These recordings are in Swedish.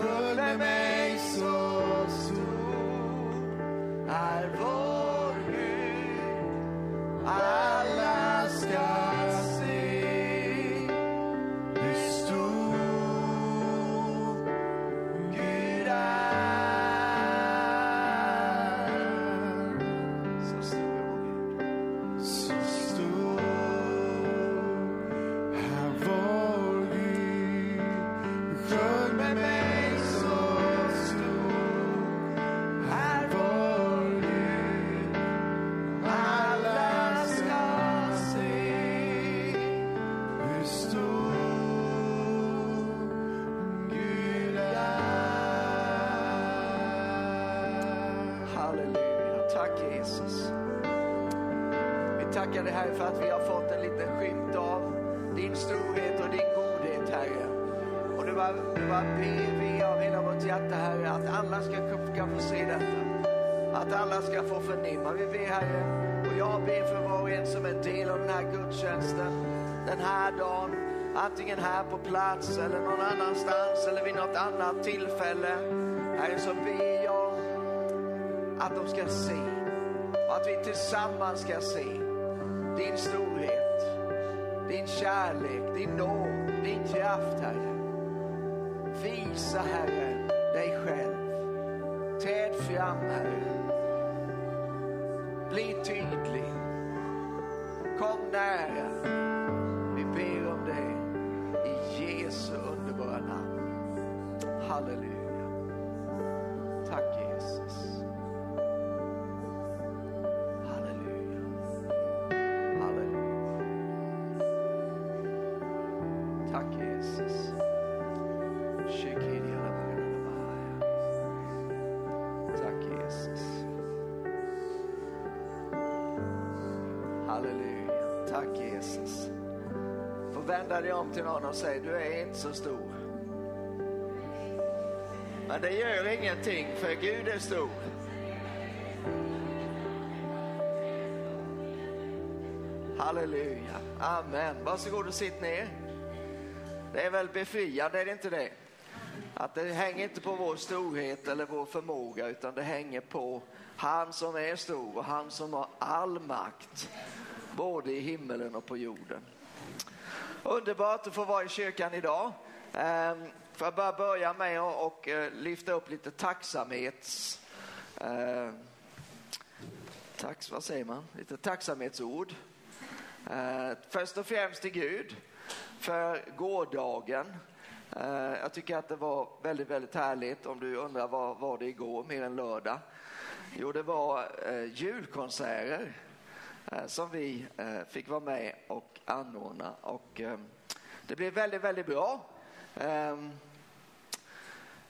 skulle mig så stor. Antingen här på plats eller någon annanstans eller vid något annat tillfälle. Herre så ber jag att de ska se och att vi tillsammans ska se din storhet, din kärlek, din nåd, din kraft, Herre. Visa, Herre, dig själv. Träd fram, Herre. Bli tydlig. Kom nära. Vi ber Namn. Halleluja. Tack Jesus. Halleluja. Halleluja. Tack Jesus. Tack Jesus. Halleluja. Tack Jesus. Vända dig om till någon och säga du är inte så stor. Men det gör ingenting för Gud är stor. Halleluja. Amen. Varsågod och sitt ner. Det är väl befriande, är det inte det? Att det hänger inte på vår storhet eller vår förmåga utan det hänger på han som är stor och han som har all makt både i himmelen och på jorden. Underbart att få vara i kyrkan idag. Ehm, får jag bara börja med att eh, lyfta upp lite tacksamhets... Ehm, Tack, vad säger man? Lite tacksamhetsord. Ehm, först och främst till Gud för gårdagen. Jag tycker att det var väldigt, väldigt härligt. Om du undrar vad var det igår mer än lördag? Jo, det var eh, julkonserter Eh, som vi eh, fick vara med och anordna. Och, eh, det blev väldigt, väldigt bra. Ehm,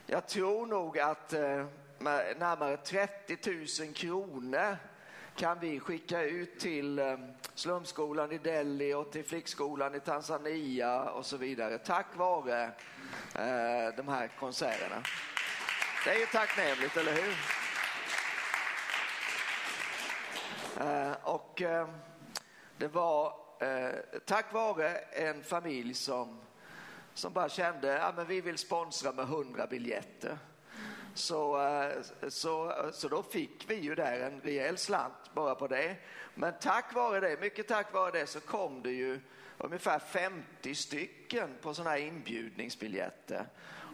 jag tror nog att med närmare 30 000 kronor kan vi skicka ut till slumskolan i Delhi och till flickskolan i Tanzania och så vidare tack vare de här konserterna. Det är ju tacknämligt, eller hur? Eh, Eh, och eh, det var eh, tack vare en familj som, som bara kände att ja, vi vill sponsra med 100 biljetter. Så, så, så då fick vi ju där en rejäl slant bara på det. Men tack vare det, mycket tack vare det så kom det ju ungefär 50 stycken på sådana här inbjudningsbiljetter.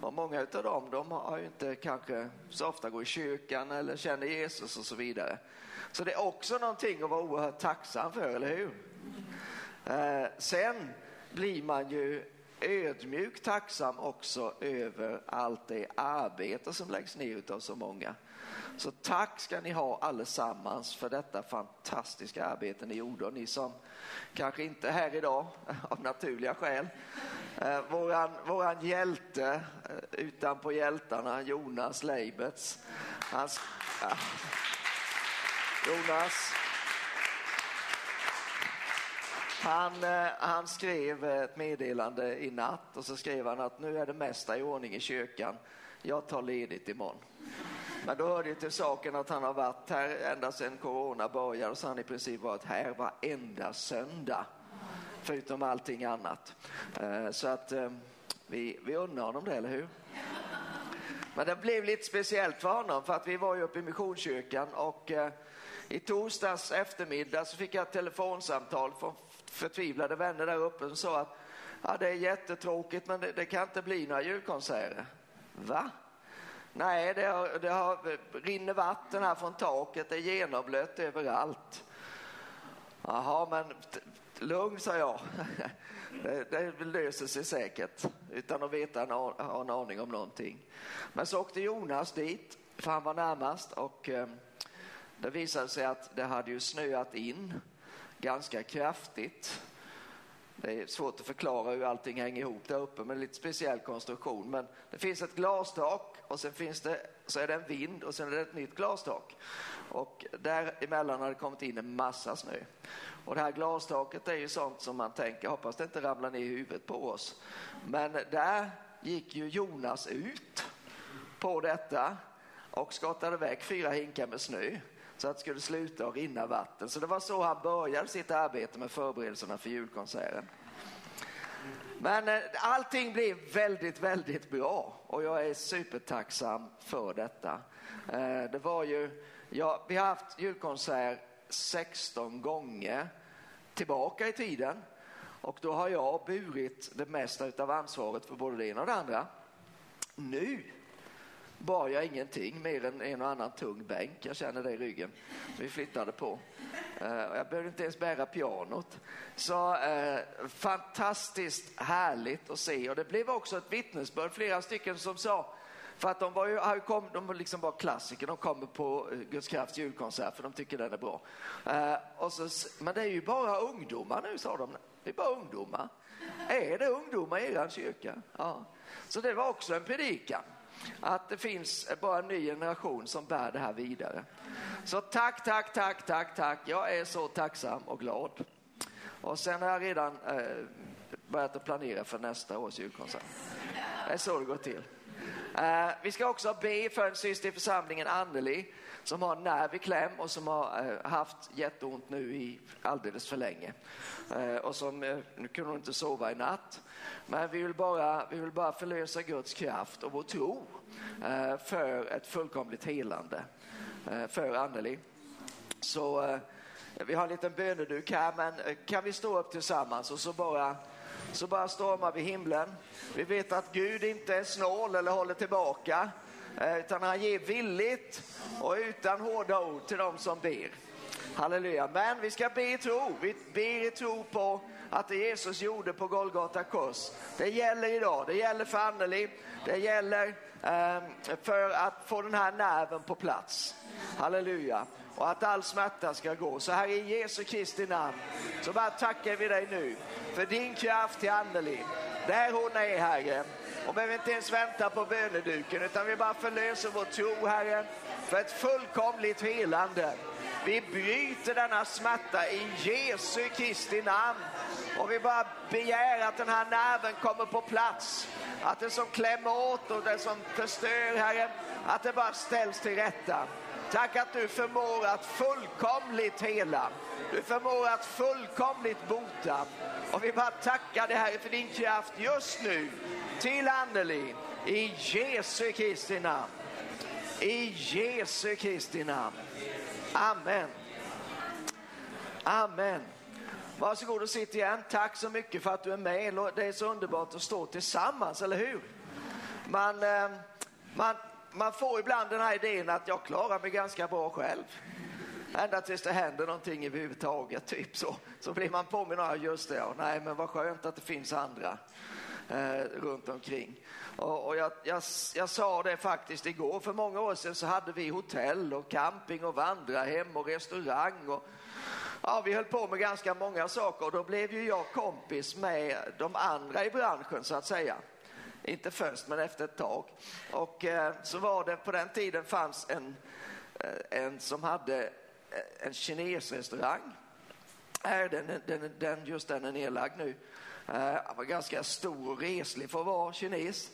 Och många av dem de har ju inte kanske så ofta går i kyrkan eller känner Jesus och så vidare. Så det är också någonting att vara oerhört tacksam för, eller hur? Eh, sen blir man ju ödmjukt tacksam också över allt det arbete som läggs ner av så många. Så tack ska ni ha allesammans för detta fantastiska arbete ni gjorde och ni som kanske inte är här idag av naturliga skäl. Eh, våran, våran hjälte eh, utanpå hjältarna, Jonas Leiberts. Hans. Jonas. Han, eh, han skrev ett meddelande i natt och så skrev han att nu är det mesta i ordning i kyrkan. Jag tar ledigt imorgon. Men då hörde det till saken att han har varit här ända sedan corona började så han i princip varit här varenda söndag. Förutom allting annat. Eh, så att eh, vi, vi unnar honom det, eller hur? Men det blev lite speciellt för honom för att vi var ju uppe i Missionskyrkan och eh, i torsdags eftermiddag så fick jag ett telefonsamtal från förtvivlade vänner där uppe som sa att ja, det är jättetråkigt men det, det kan inte bli några julkonserter. Va? Nej, det, har, det har, rinner vatten här från taket, det är genomblött överallt. Jaha, men lugn, sa jag. Det, det löser sig säkert utan att veta en, ha en aning om någonting. Men så åkte Jonas dit, för han var närmast och eh, det visade sig att det hade ju snöat in ganska kraftigt. Det är svårt att förklara hur allting hänger ihop där uppe med lite speciell konstruktion. Men det finns ett glastak och sen finns det, så är det en vind och sen är det ett nytt glastak. Och däremellan har det kommit in en massa snö. Och det här glastaket är ju sånt som man tänker, hoppas det inte ramlar ner i huvudet på oss. Men där gick ju Jonas ut på detta och skottade iväg fyra hinkar med snö så att det skulle sluta och rinna vatten. Så det var så han började sitt arbete med förberedelserna för julkonserten. Men eh, allting blev väldigt, väldigt bra och jag är supertacksam för detta. Eh, det var ju, ja, vi har haft julkonsert 16 gånger tillbaka i tiden och då har jag burit det mesta av ansvaret för både det ena och det andra. Nu bar jag ingenting mer än en och annan tung bänk. Jag känner det i ryggen. Vi flyttade på. Eh, jag behövde inte ens bära pianot. Så eh, fantastiskt härligt att se och det blev också ett vittnesbörd. Flera stycken som sa för att de var ju, kom, de liksom var klassiker, de kommer på eh, Guds krafts julkonsert för de tycker den är bra. Eh, och så, men det är ju bara ungdomar nu, sa de. Det är bara ungdomar. Är det ungdomar i er kyrka? Ja. Så det var också en predikan att det finns bara en ny generation som bär det här vidare. Så tack, tack, tack, tack, tack. Jag är så tacksam och glad. Och sen har jag redan eh, börjat att planera för nästa års julkonsert. Det är så det går till. Eh, vi ska också be för en syster i församlingen, Anneli, som har nerv i kläm och som har eh, haft jätteont nu i alldeles för länge. Eh, och som, eh, nu kunde hon inte sova i natt. Men vi vill bara, vi vill bara förlösa Guds kraft och vår tro eh, för ett fullkomligt helande eh, för Anneli. Så vi har en liten böneduk här, men kan vi stå upp tillsammans och så bara så bara stormar vi himlen. Vi vet att Gud inte är snål eller håller tillbaka, eh, utan han ger villigt och utan hårda ord till dem som ber. Halleluja. Men vi ska be i tro. Vi ber i tro på att det Jesus gjorde på Golgata kors. Det gäller idag. Det gäller för Anneli. Det gäller eh, för att få den här nerven på plats. Halleluja. Och att all smärta ska gå. Så här i Jesu Kristi namn så bara tackar vi dig nu för din kraft till Anneli. Där hon är Herre. Och behöver inte ens vänta på böneduken utan vi bara förlöser vår tro Herre för ett fullkomligt helande. Vi bryter denna smärta i Jesu Kristi namn. Och vi bara begär att den här nerven kommer på plats. Att det som klämmer åt och det som förstör, Herre, att det bara ställs till rätta. Tack att du förmår att fullkomligt hela. Du förmår att fullkomligt bota. Och vi bara tackar dig Herre för din kraft just nu till Anneli i Jesu Kristi namn. I Jesu Kristi namn. Amen. Amen. Varsågod och sitt igen. Tack så mycket för att du är med. Det är så underbart att stå tillsammans, eller hur? Man, eh, man, man får ibland den här idén att jag klarar mig ganska bra själv. Ända tills det händer någonting överhuvudtaget, typ så. Så blir man påminn om, just det, ja, nej men vad skönt att det finns andra eh, runt omkring. Och, och jag, jag, jag, sa det faktiskt igår, för många år sedan så hade vi hotell och camping och vandrarhem och restaurang. Och, ja, vi höll på med ganska många saker och då blev ju jag kompis med de andra i branschen så att säga. Inte först, men efter ett tag. Och eh, så var det, på den tiden fanns en, eh, en som hade eh, en kinesrestaurang. Den, den, den, just den är nedlagd nu. Eh, han var ganska stor och reslig för att vara kines.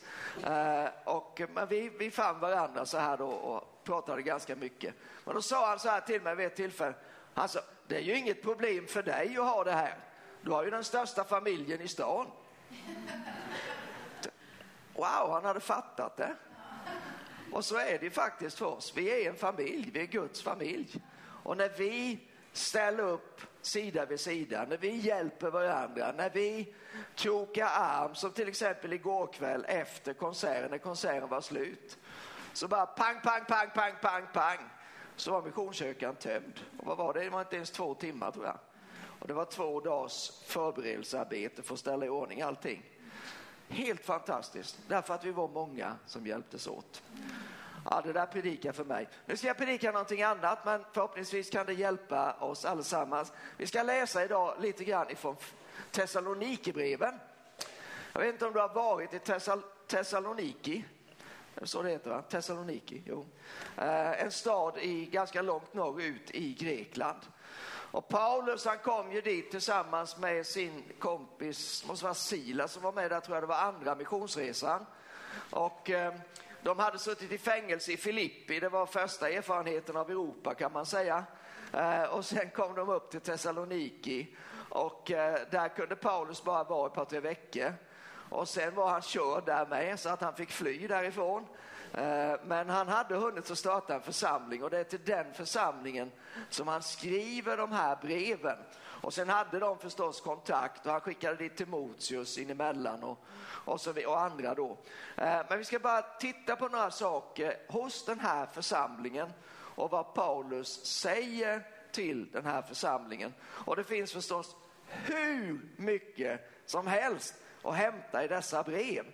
Och, men vi, vi fann varandra så här då och pratade ganska mycket. Men då sa han så här till mig vid ett tillfälle. Han sa, det är ju inget problem för dig att ha det här. Du har ju den största familjen i stan. Wow, han hade fattat det. Och så är det faktiskt för oss. Vi är en familj, vi är Guds familj. Och när vi ställer upp sida vid sida, när vi hjälper varandra, när vi krokar arm, som till exempel igår kväll efter konserten, när konserten var slut. Så bara pang, pang, pang, pang, pang, pang, så var missionskyrkan tömd. Och vad var det? Det var inte ens två timmar tror jag. Och det var två dagars förberedelsearbete för att ställa i ordning allting. Helt fantastiskt, därför att vi var många som hjälptes åt. Ja, det där predikar för mig. Nu ska jag predika någonting annat, men förhoppningsvis kan det hjälpa oss allesammans. Vi ska läsa idag lite grann ifrån Thessalonikerbreven. Jag vet inte om du har varit i Thessal Thessaloniki. Så det heter va? Thessaloniki, jo. Eh, en stad i, ganska långt norrut i Grekland. Och Paulus han kom ju dit tillsammans med sin kompis, måste vara Silas som var med där, tror jag det var andra missionsresan. Och eh, de hade suttit i fängelse i Filippi, det var första erfarenheten av Europa kan man säga. Eh, och sen kom de upp till Thessaloniki och eh, där kunde Paulus bara vara ett par, tre veckor. Och sen var han körd där med så att han fick fly därifrån. Eh, men han hade hunnit att starta en församling och det är till den församlingen som han skriver de här breven. Och sen hade de förstås kontakt och han skickade dit Timoteus in emellan och, och, så, och andra då. Eh, men vi ska bara titta på några saker hos den här församlingen och vad Paulus säger till den här församlingen. Och det finns förstås hur mycket som helst att hämta i dessa brev.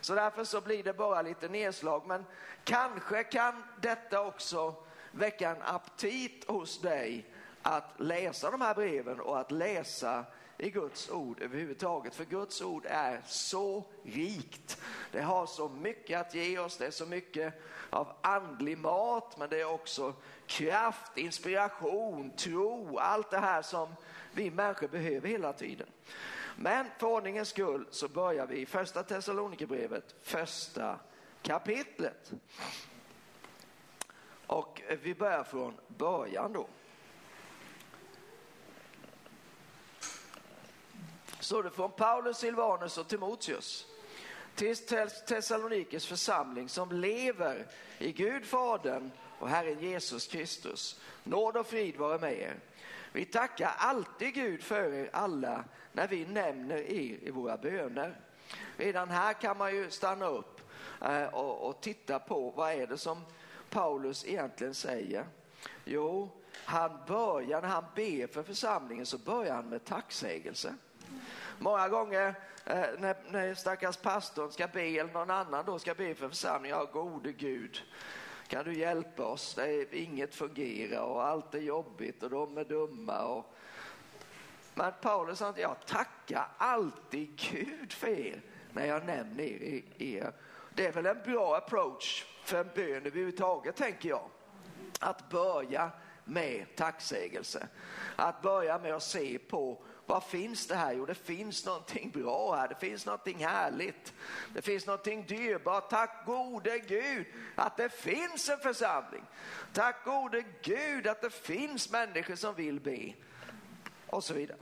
Så därför så blir det bara lite nedslag. Men kanske kan detta också väcka en aptit hos dig att läsa de här breven och att läsa i Guds ord överhuvudtaget. För Guds ord är så rikt. Det har så mycket att ge oss. Det är så mycket av andlig mat, men det är också kraft, inspiration, tro, allt det här som vi människor behöver hela tiden. Men för ordningens skull så börjar vi i första Thessalonikerbrevet, första kapitlet. Och vi börjar från början då. Så det från Paulus, Silvanus och Timoteus till Thessalonikers församling som lever i Gud Fadern och Herren Jesus Kristus. Nåd och frid vare med er. Vi tackar alltid Gud för er alla när vi nämner er i våra böner. Redan här kan man ju stanna upp eh, och, och titta på vad är det som Paulus egentligen säger. Jo, han börjar, när han ber för församlingen så börjar han med tacksägelse. Många gånger eh, när, när stackars pastorn ska be eller någon annan då ska be för församlingen, ja gode Gud, kan du hjälpa oss? Det är, inget fungerar och allt är jobbigt och de är dumma. Och... Men Paulus sa, jag tackar alltid Gud för er när jag nämner er. Det är väl en bra approach för en bön överhuvudtaget, tänker jag. Att börja med tacksägelse. Att börja med att se på vad finns det här? Jo, det finns någonting bra här. Det finns någonting härligt. Det finns någonting dyrbart. Tack gode Gud att det finns en församling. Tack gode Gud att det finns människor som vill be. Och så vidare.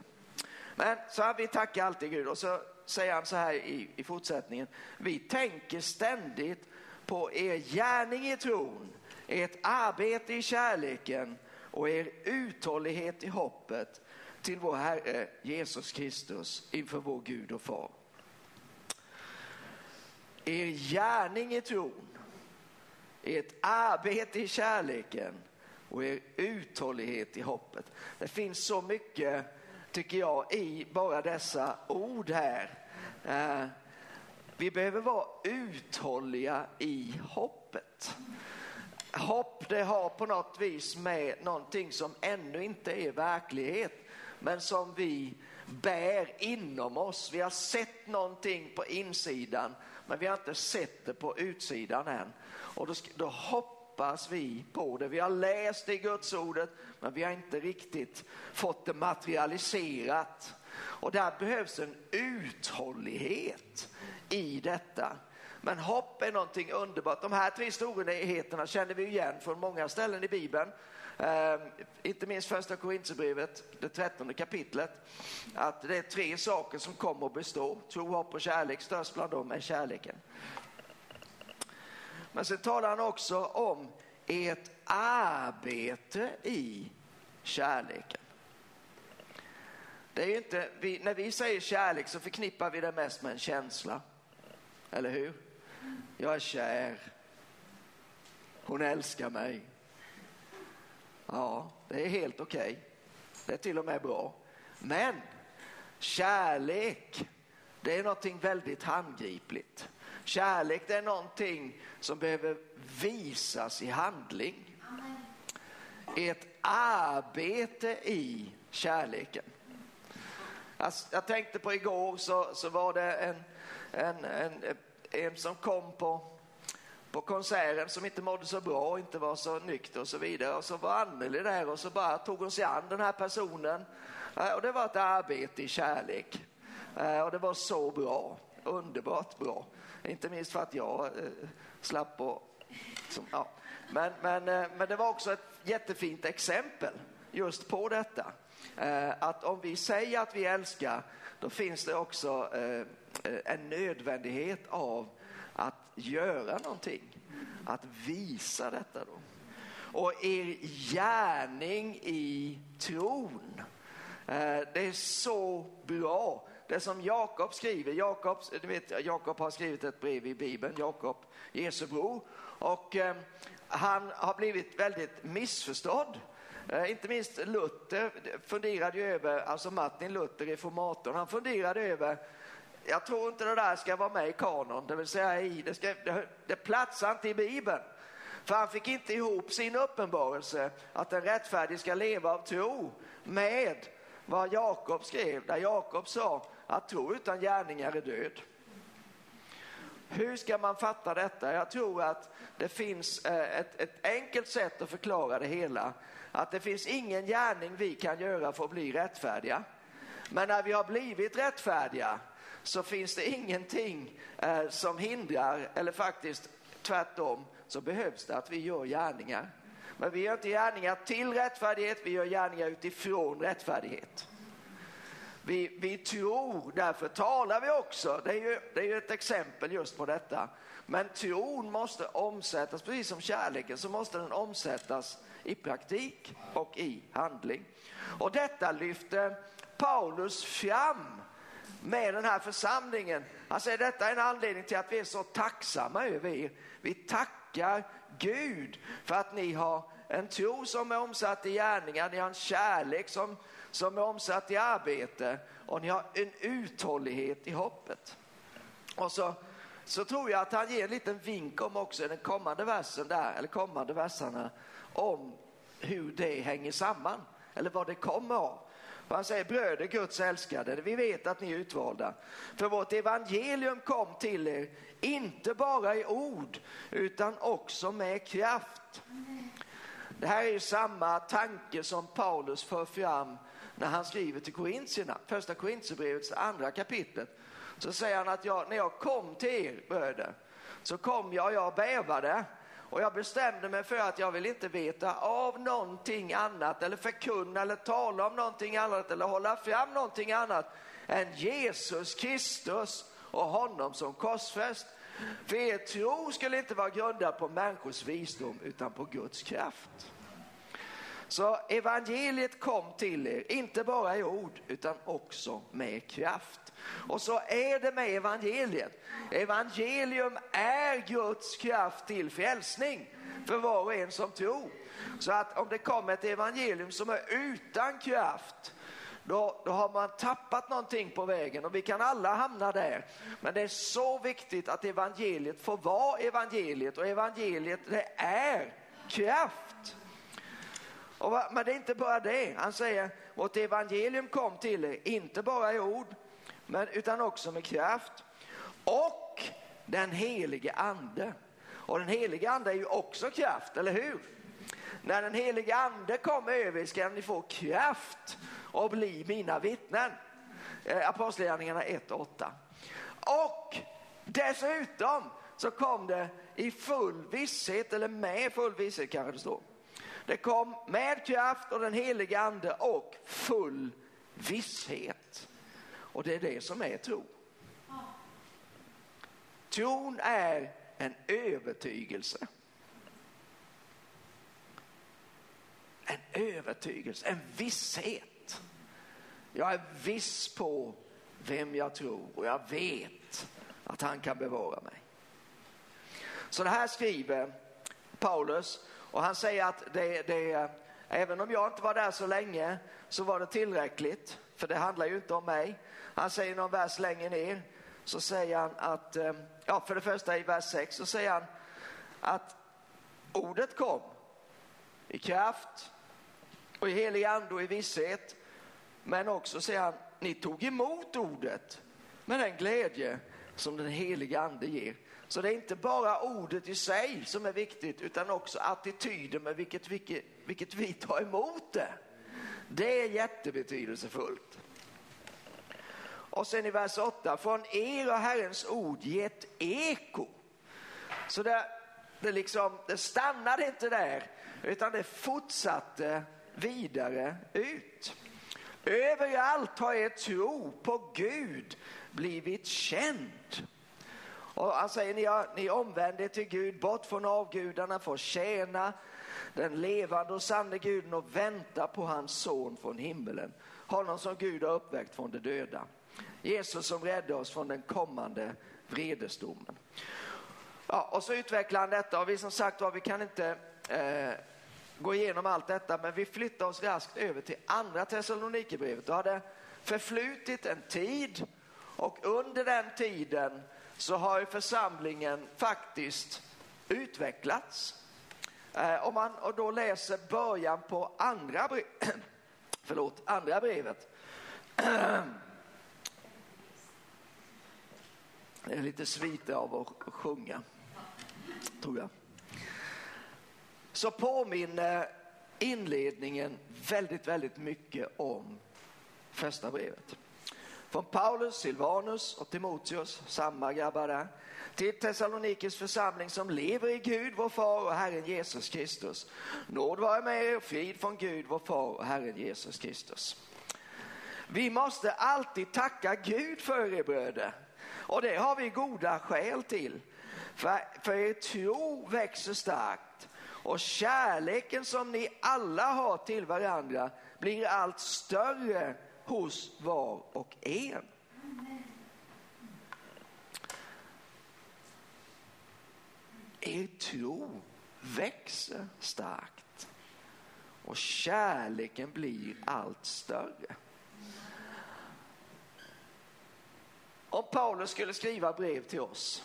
Men så här, vi tackar alltid Gud och så säger han så här i, i fortsättningen. Vi tänker ständigt på er gärning i tron, ert arbete i kärleken och er uthållighet i hoppet till vår Herre Jesus Kristus inför vår Gud och Far. Er gärning i tron, ert arbete i kärleken och er uthållighet i hoppet. Det finns så mycket, tycker jag, i bara dessa ord här. Eh, vi behöver vara uthålliga i hoppet. Hopp det har på något vis med någonting som ännu inte är verklighet men som vi bär inom oss. Vi har sett någonting på insidan, men vi har inte sett det på utsidan än. Och då, då hoppas vi på det. Vi har läst det i Guds ordet, men vi har inte riktigt fått det materialiserat. Och där behövs en uthållighet i detta. Men hopp är någonting underbart. De här tre storheterna känner vi igen från många ställen i Bibeln. Ehm, inte minst första Korintierbrevet, det trettonde kapitlet, att det är tre saker som kommer att bestå. Tro, hopp och kärlek. Störst bland dem är kärleken. Men sen talar han också om ert arbete i kärleken. Det är inte, vi, när vi säger kärlek så förknippar vi det mest med en känsla. Eller hur? Jag är kär. Hon älskar mig. Ja, det är helt okej. Okay. Det är till och med bra. Men kärlek, det är någonting väldigt handgripligt. Kärlek det är någonting som behöver visas i handling. Ett arbete i kärleken. Alltså, jag tänkte på igår så, så var det en, en, en, en som kom på, på konserten som inte mådde så bra, och inte var så nykter och så vidare. Och så var Anneli där och så bara tog hon sig an den här personen. Eh, och det var ett arbete i kärlek. Eh, och det var så bra, underbart bra. Inte minst för att jag eh, slapp och som, ja. men, men, men det var också ett jättefint exempel just på detta. Att om vi säger att vi älskar, då finns det också en nödvändighet av göra någonting. Att visa detta då. Och er gärning i tron. Eh, det är så bra det som Jakob skriver, Jakob, du vet, Jakob har skrivit ett brev i Bibeln, Jakob, Jesu bror, och eh, han har blivit väldigt missförstådd. Eh, inte minst Luther funderade ju över, alltså Martin Luther, reformatorn, han funderade över jag tror inte det där ska vara med i kanon, det vill säga i, det, ska, det, det platsar inte i Bibeln. För han fick inte ihop sin uppenbarelse att den rättfärdige ska leva av tro med vad Jakob skrev, där Jakob sa att tro utan gärningar är död. Hur ska man fatta detta? Jag tror att det finns eh, ett, ett, enkelt sätt att förklara det hela. Att det finns ingen gärning vi kan göra för att bli rättfärdiga. Men när vi har blivit rättfärdiga så finns det ingenting eh, som hindrar, eller faktiskt tvärtom, så behövs det att vi gör gärningar. Men vi gör inte gärningar till rättfärdighet, vi gör gärningar utifrån rättfärdighet. Vi, vi tror, därför talar vi också. Det är, ju, det är ju ett exempel just på detta. Men tron måste omsättas, precis som kärleken, så måste den omsättas i praktik och i handling. Och detta lyfter Paulus fram med den här församlingen. Han säger detta är en anledning till att vi är så tacksamma över er. Vi tackar Gud för att ni har en tro som är omsatt i gärningar, ni har en kärlek som som är omsatt i arbete och ni har en uthållighet i hoppet. Och så, så tror jag att han ger en liten vink om också i den kommande versen där, eller kommande verserna, om hur det hänger samman, eller vad det kommer av. Och han säger bröder, Guds älskade, vi vet att ni är utvalda. För vårt evangelium kom till er, inte bara i ord, utan också med kraft. Det här är ju samma tanke som Paulus för fram när han skriver till korintierna, första korintierbrevets andra kapitlet, så säger han att jag, när jag kom till er bröder, så kom jag och jag bävade och jag bestämde mig för att jag vill inte veta av någonting annat eller förkunna eller tala om någonting annat eller hålla fram någonting annat än Jesus Kristus och honom som korsfäst. För er tro skulle inte vara grundad på människors visdom utan på Guds kraft. Så evangeliet kom till er, inte bara i ord utan också med kraft. Och så är det med evangeliet. Evangelium är Guds kraft till frälsning för var och en som tror. Så att om det kommer ett evangelium som är utan kraft, då, då har man tappat någonting på vägen och vi kan alla hamna där. Men det är så viktigt att evangeliet får vara evangeliet och evangeliet det är kraft. Och, men det är inte bara det. Han säger vårt evangelium kom till er, inte bara i ord, men, utan också med kraft. Och den helige ande. Och den helige ande är ju också kraft, eller hur? När den helige ande kommer över ska ni få kraft och bli mina vittnen. Eh, Apostlagärningarna 1 och 8. Och dessutom så kom det i full visshet, eller med full visshet kanske det står det kom med kraft och den helige ande och full visshet. Och det är det som är tro. Tron är en övertygelse. En övertygelse, en visshet. Jag är viss på vem jag tror och jag vet att han kan bevara mig. Så det här skriver Paulus och han säger att det, det, även om jag inte var där så länge så var det tillräckligt, för det handlar ju inte om mig. Han säger någon vers längre ner, så säger han att, ehm, ja för det första i vers 6 så säger han att ordet kom i kraft och i helig ande och i visshet. Men också säger han, ni tog emot ordet med den glädje som den heliga ande ger. Så det är inte bara ordet i sig som är viktigt utan också attityden med vilket, vilket, vilket vi tar emot det. Det är jättebetydelsefullt. Och sen i vers 8, från er och Herrens ord gett eko. Så det, det, liksom, det stannade inte där utan det fortsatte vidare ut. Överallt har er tro på Gud blivit känd. Och han säger, ni, har, ni omvänder till Gud, bort från avgudarna för att tjäna den levande och sanne guden och väntar på hans son från himmelen. Honom som Gud har uppväckt från de döda. Jesus som räddade oss från den kommande vredesdomen. Ja, och så utvecklar han detta och vi som sagt var, vi kan inte eh, gå igenom allt detta, men vi flyttar oss raskt över till andra Thessalonikerbrevet. Då har det förflutit en tid och under den tiden så har församlingen faktiskt utvecklats. Eh, om man då läser början på andra, brev, förlåt, andra brevet. Det är lite svite av att sjunga, tror jag. Så påminner inledningen väldigt, väldigt mycket om första brevet. Från Paulus, Silvanus och Timoteus, samma grabbar där, till Thessalonikis församling som lever i Gud, vår far och Herren Jesus Kristus. Nåd vare med er och frid från Gud, vår far och Herren Jesus Kristus. Vi måste alltid tacka Gud för er bröder och det har vi goda skäl till. För, för er tro växer starkt och kärleken som ni alla har till varandra blir allt större hos var och en. Er tro växer starkt och kärleken blir allt större. Om Paulus skulle skriva brev till oss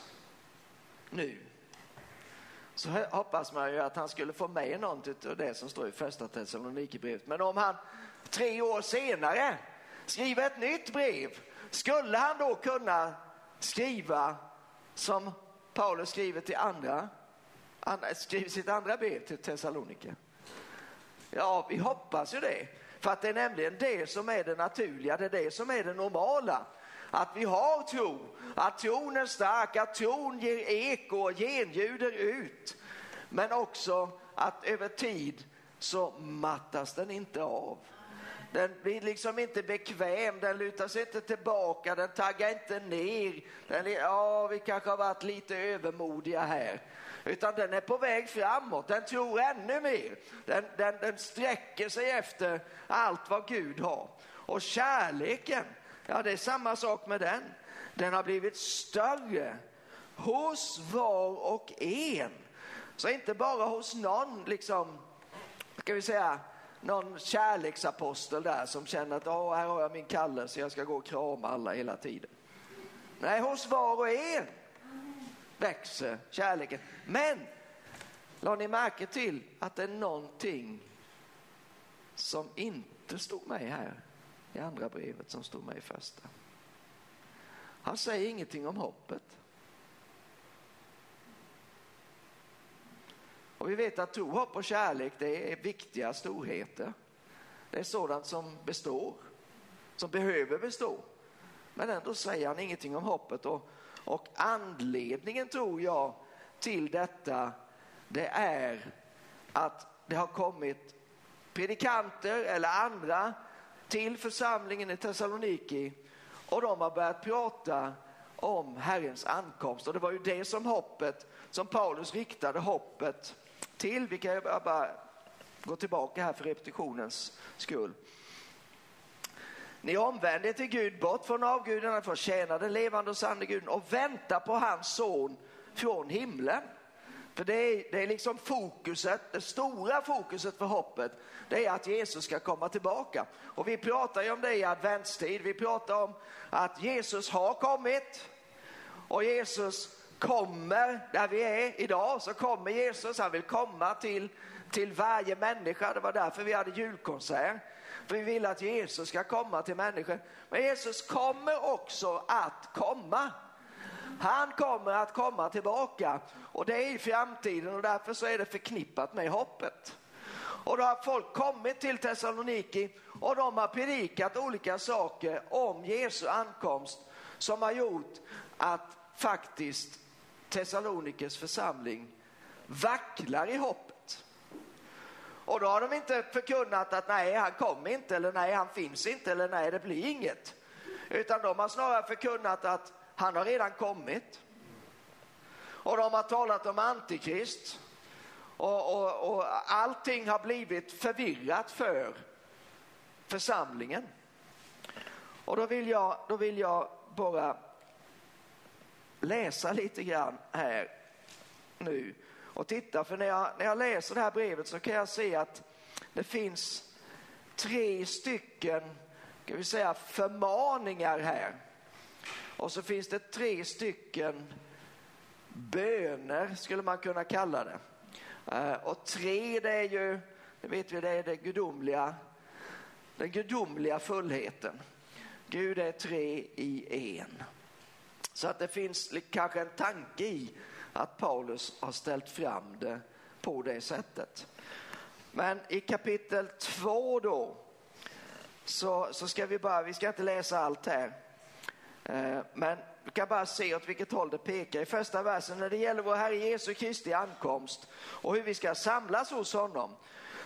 nu så hoppas man ju att han skulle få med något av det som står i första Thessalonikerbrevet. Men om han tre år senare skriver ett nytt brev, skulle han då kunna skriva som Paulus skriver till andra, skriver sitt andra brev till Thessaloniker? Ja, vi hoppas ju det. För att det är nämligen det som är det naturliga, det är det som är det normala. Att vi har tro, att tron är stark, att tron ger eko och genljuder ut. Men också att över tid så mattas den inte av. Den blir liksom inte bekväm, den lutar sig inte tillbaka, den taggar inte ner. Den, ja, vi kanske har varit lite övermodiga här. Utan den är på väg framåt, den tror ännu mer. Den, den, den sträcker sig efter allt vad Gud har. Och kärleken, Ja, det är samma sak med den. Den har blivit större hos var och en. Så inte bara hos någon, liksom, ska vi säga, någon kärleksapostel där som känner att oh, här har jag min kallelse, jag ska gå och krama alla hela tiden. Nej, hos var och en växer kärleken. Men, la ni märke till att det är någonting som inte stod med här? i andra brevet som stod med i första. Han säger ingenting om hoppet. Och vi vet att tro, hopp och kärlek det är viktiga storheter. Det är sådant som består, som behöver bestå. Men ändå säger han ingenting om hoppet och, och anledningen tror jag till detta det är att det har kommit predikanter eller andra till församlingen i Thessaloniki och de har börjat prata om Herrens ankomst. Och det var ju det som hoppet, som Paulus riktade hoppet till. Vi kan bara gå tillbaka här för repetitionens skull. Ni omvänder till Gud, bort från avgudarna för att tjäna den levande och sanne Guden och vänta på hans son från himlen. För det är, det är liksom fokuset, det stora fokuset för hoppet, det är att Jesus ska komma tillbaka. Och vi pratar ju om det i adventstid, vi pratar om att Jesus har kommit och Jesus kommer där vi är idag, så kommer Jesus, han vill komma till, till varje människa. Det var därför vi hade julkonsert. För vi vill att Jesus ska komma till människor. Men Jesus kommer också att komma. Han kommer att komma tillbaka och det är i framtiden och därför så är det förknippat med hoppet. Och då har folk kommit till Thessaloniki och de har predikat olika saker om Jesu ankomst som har gjort att faktiskt Thessalonikers församling vacklar i hoppet. Och då har de inte förkunnat att nej, han kommer inte eller nej, han finns inte eller nej, det blir inget. Utan de har snarare förkunnat att han har redan kommit. Och de har talat om antikrist. Och, och, och allting har blivit förvirrat för församlingen. Och då vill jag, då vill jag bara läsa lite grann här nu och titta, för när jag, när jag läser det här brevet så kan jag se att det finns tre stycken, kan vi säga, förmaningar här. Och så finns det tre stycken böner, skulle man kunna kalla det. Eh, och tre, det är ju, det vet vi, det är det gudomliga, den gudomliga fullheten. Gud är tre i en. Så att det finns kanske en tanke i att Paulus har ställt fram det på det sättet. Men i kapitel 2, då så, så ska vi bara, vi ska inte läsa allt här, eh, men vi kan bara se åt vilket håll det pekar. I första versen när det gäller vår Herre Jesu Kristi ankomst och hur vi ska samlas hos honom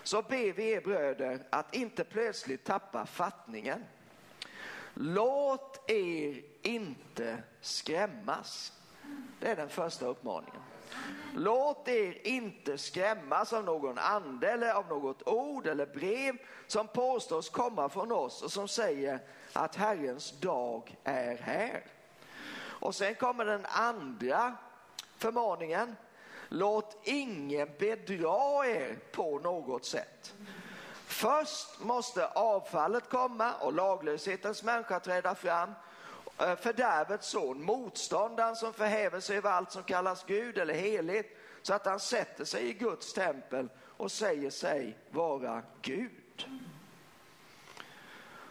så ber vi er bröder att inte plötsligt tappa fattningen. Låt er inte skrämmas. Det är den första uppmaningen. Låt er inte skrämmas av någon ande eller av något ord eller brev som påstås komma från oss och som säger att Herrens dag är här. Och sen kommer den andra förmaningen. Låt ingen bedra er på något sätt. Först måste avfallet komma och laglöshetens människa träda fram. Eh, fördärvets son, motståndaren som förhäver sig över allt som kallas Gud eller heligt, så att han sätter sig i Guds tempel och säger sig vara Gud.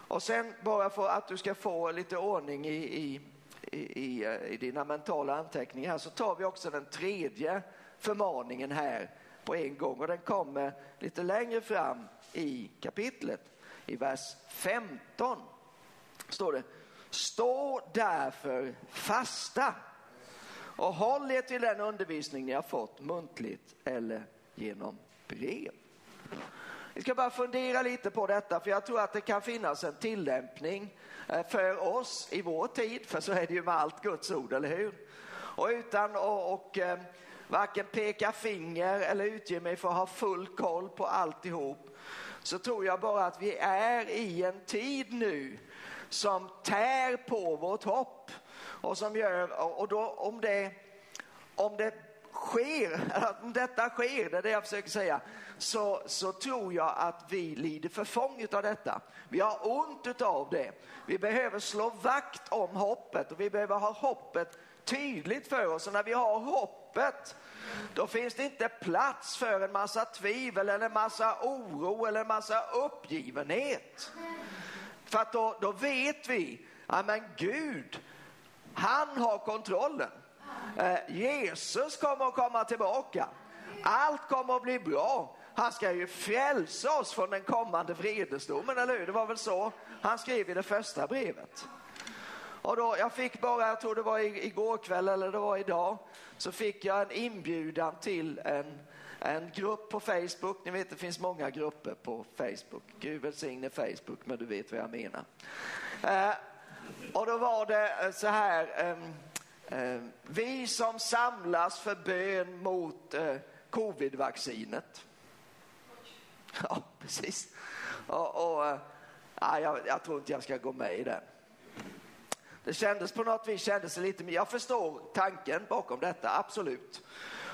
Och sen bara för att du ska få lite ordning i, i, i, i eh, dina mentala anteckningar så tar vi också den tredje förmaningen här på en gång. Och den kommer lite längre fram i kapitlet. I vers 15 står det Stå därför fasta och håll er till den undervisning ni har fått muntligt eller genom brev. Vi ska bara fundera lite på detta för jag tror att det kan finnas en tillämpning eh, för oss i vår tid, för så är det ju med allt Guds ord, eller hur? Och utan att eh, varken peka finger eller utge mig för att ha full koll på alltihop så tror jag bara att vi är i en tid nu som tär på vårt hopp och som gör, och då om det, om det sker, om detta sker, det är det jag försöker säga, så, så tror jag att vi lider förfång av detta. Vi har ont av det. Vi behöver slå vakt om hoppet och vi behöver ha hoppet tydligt för oss. Och när vi har hopp hoppet, då finns det inte plats för en massa tvivel eller en massa oro eller en massa uppgivenhet. För att då, då vet vi, ja men Gud, han har kontrollen. Eh, Jesus kommer att komma tillbaka. Allt kommer att bli bra. Han ska ju frälsa oss från den kommande vredesdomen, eller hur? Det var väl så han skrev i det första brevet. Och då, jag fick bara, jag tror det var igår kväll eller det var idag, så fick jag en inbjudan till en en grupp på Facebook. Ni vet det finns många grupper på Facebook. Gud välsigne Facebook, men du vet vad jag menar. Eh, och då var det eh, så här, eh, Eh, vi som samlas för bön mot eh, covid-vaccinet. Ja, precis. Och, och, eh, ja, jag, jag tror inte jag ska gå med i den. Det kändes på något vis, kändes lite, men jag förstår tanken bakom detta, absolut.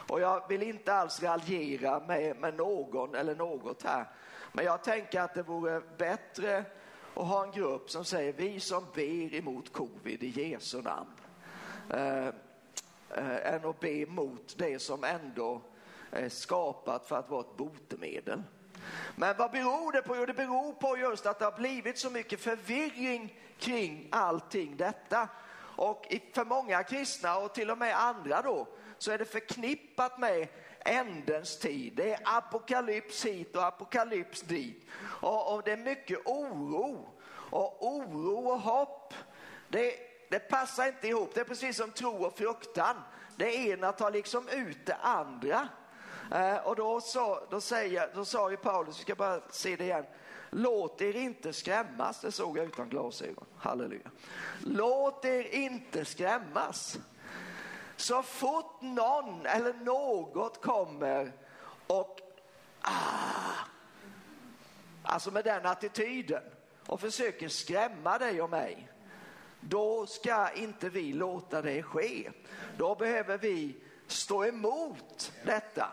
Och jag vill inte alls raljera med, med någon eller något här. Men jag tänker att det vore bättre att ha en grupp som säger vi som ber emot covid i Jesu namn. Eh, eh, än att be mot det som ändå är skapat för att vara ett botemedel. Men vad beror det på? Jo, det beror på just att det har blivit så mycket förvirring kring allting detta. Och för många kristna och till och med andra då så är det förknippat med ändens tid. Det är apokalyps hit och apokalyps dit. Och, och det är mycket oro. Och oro och hopp, det, det passar inte ihop. Det är precis som tro och fruktan. Det ena tar liksom ut det andra. Eh, och då, så, då, säger, då sa ju Paulus, vi ska bara se det igen, låt er inte skrämmas. Det såg jag utan glasögon, halleluja. Låt er inte skrämmas. Så fort någon eller något kommer och ah, alltså med den attityden och försöker skrämma dig och mig, då ska inte vi låta det ske. Då behöver vi stå emot detta.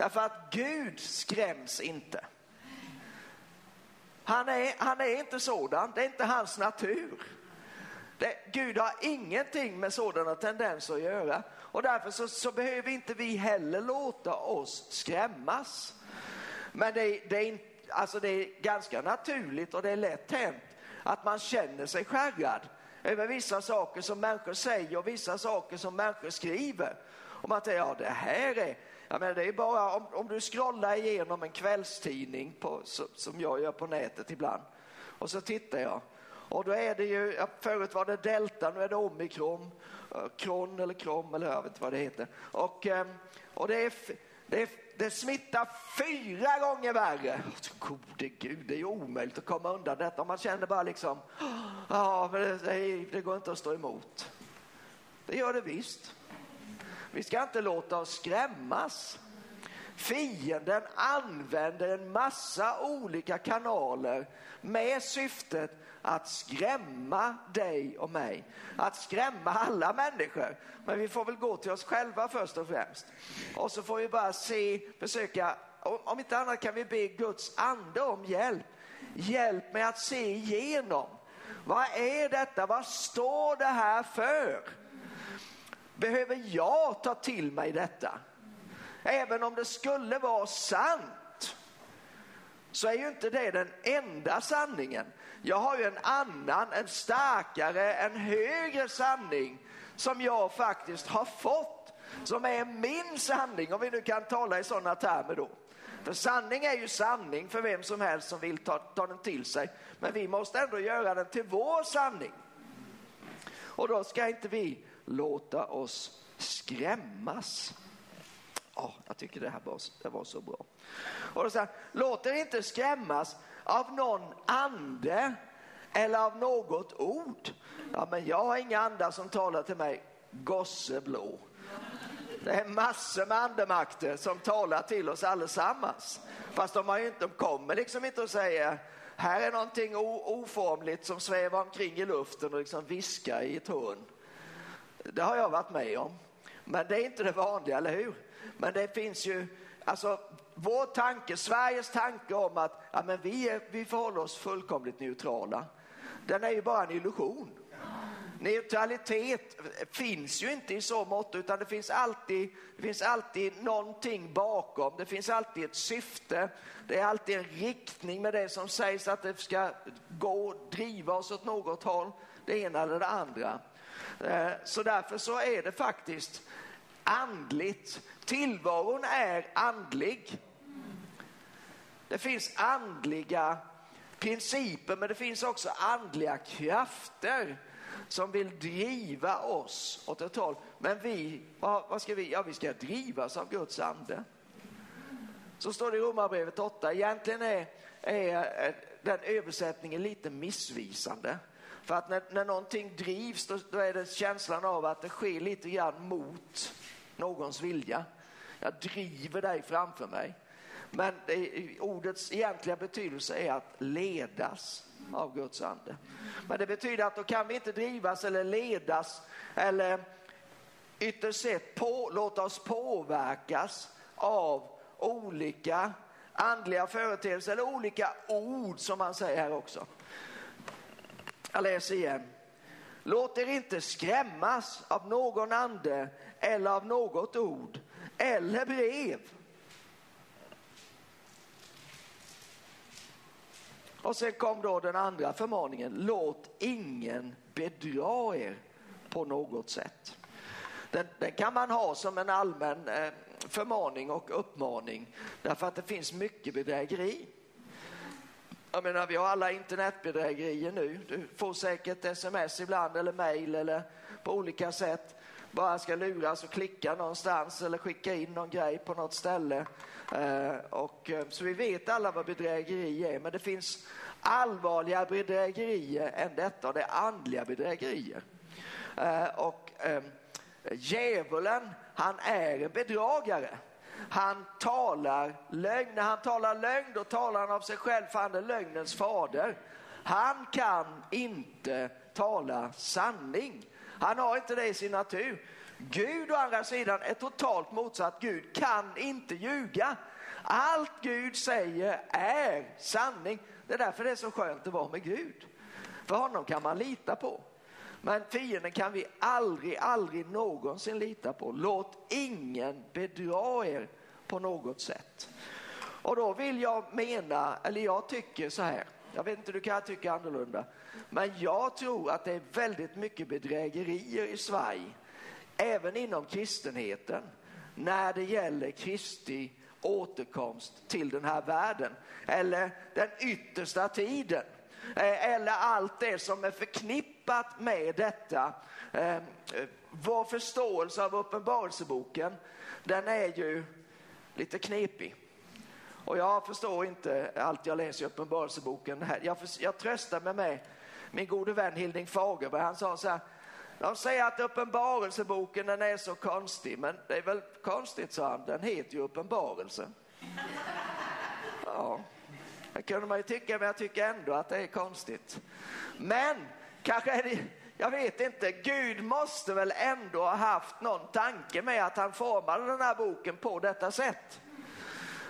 Därför att Gud skräms inte. Han är, han är inte sådan, det är inte hans natur. Det, Gud har ingenting med sådana tendenser att göra och därför så, så behöver inte vi heller låta oss skrämmas. Men det, det, är, alltså det är ganska naturligt och det är lätt hänt att man känner sig skärrad över vissa saker som människor säger och vissa saker som människor skriver. Och man tänker, ja det här är, jag menar, det är bara om, om du scrollar igenom en kvällstidning på, som jag gör på nätet ibland och så tittar jag och då är det ju, förut var det delta, nu är det omikron, eh, kron eller krom eller jag vet inte vad det heter. Och, ehm, och det, är, det, är, det smittar fyra gånger värre. Gode gud, det är ju omöjligt att komma undan detta. Man känner bara liksom, ah, ja, det, det, det går inte att stå emot. Det gör det visst. Vi ska inte låta oss skrämmas. Fienden använder en massa olika kanaler med syftet att skrämma dig och mig. Att skrämma alla människor. Men vi får väl gå till oss själva först och främst. Och så får vi bara se, försöka, om inte annat kan vi be Guds ande om hjälp. Hjälp med att se igenom. Vad är detta? Vad står det här för? Behöver jag ta till mig detta? Även om det skulle vara sant så är ju inte det den enda sanningen. Jag har ju en annan, en starkare, en högre sanning som jag faktiskt har fått, som är min sanning, om vi nu kan tala i sådana termer då. För sanning är ju sanning för vem som helst som vill ta, ta den till sig. Men vi måste ändå göra den till vår sanning. Och då ska inte vi låta oss skrämmas. Oh, jag tycker det här var, det var så bra. Och då här, låt er inte skrämmas av någon ande eller av något ord. Ja, men jag har inga andar som talar till mig, gosseblå. Det är massor med andemakter som talar till oss allesammans. Fast de, har ju inte, de kommer liksom inte och säger, här är någonting oformligt som svävar omkring i luften och liksom viskar i ett hörn. Det har jag varit med om. Men det är inte det vanliga, eller hur? Men det finns ju, alltså vår tanke, Sveriges tanke om att ja, men vi, är, vi förhåller oss fullkomligt neutrala, den är ju bara en illusion. Neutralitet finns ju inte i så mått utan det finns, alltid, det finns alltid någonting bakom. Det finns alltid ett syfte. Det är alltid en riktning med det som sägs att det ska gå, driva oss åt något håll. Det ena eller det andra. Eh, så därför så är det faktiskt andligt. Tillvaron är andlig. Det finns andliga principer men det finns också andliga krafter som vill driva oss åt ett håll. Men vi, vad, ska vi? Ja, vi ska drivas av Guds ande. Så står det i Romarbrevet 8. Egentligen är, är den översättningen lite missvisande. För att när, när någonting drivs då, då är det känslan av att det sker lite grann mot någons vilja. Jag driver dig framför mig. Men det, ordets egentliga betydelse är att ledas av Guds ande. Men det betyder att då kan vi inte drivas eller ledas eller ytterst sett på, låta oss påverkas av olika andliga företeelser eller olika ord som man säger här också. Jag läser igen. Låt er inte skrämmas av någon ande eller av något ord eller brev. Och sen kom då den andra förmaningen. Låt ingen bedra er på något sätt. Den, den kan man ha som en allmän eh, förmaning och uppmaning därför att det finns mycket bedrägeri. Jag menar, vi har alla internetbedrägerier nu. Du får säkert sms ibland eller mejl eller på olika sätt bara ska luras och klicka någonstans eller skicka in någon grej på något ställe. Eh, och, eh, så vi vet alla vad bedrägeri är, men det finns allvarliga bedrägerier än detta och det är andliga bedrägerier. Eh, och eh, djävulen, han är en bedragare. Han talar lögn. När han talar lögn då talar han av sig själv för han är lögnens fader. Han kan inte tala sanning. Han har inte det i sin natur. Gud å andra sidan är totalt motsatt. Gud kan inte ljuga. Allt Gud säger är sanning. Det är därför det är så skönt att vara med Gud. För honom kan man lita på. Men fienden kan vi aldrig, aldrig någonsin lita på. Låt ingen bedra er på något sätt. Och då vill jag mena, eller jag tycker så här, jag vet inte, du kan tycka annorlunda, men jag tror att det är väldigt mycket bedrägerier i Sverige, även inom kristenheten, när det gäller Kristi återkomst till den här världen eller den yttersta tiden eh, eller allt det som är förknippat med detta. Ehm, eh, vår förståelse av Uppenbarelseboken, den är ju lite knepig. Och jag förstår inte allt jag läser i Uppenbarelseboken. Jag, jag tröstar mig med min gode vän Hilding Fagerberg. Han sa så här, de säger att Uppenbarelseboken den är så konstig, men det är väl konstigt, sa han. Den heter ju Uppenbarelse. Ja, det kunde man ju tycka, men jag tycker ändå att det är konstigt. Men kanske är det, jag vet inte, Gud måste väl ändå ha haft någon tanke med att han formade den här boken på detta sätt.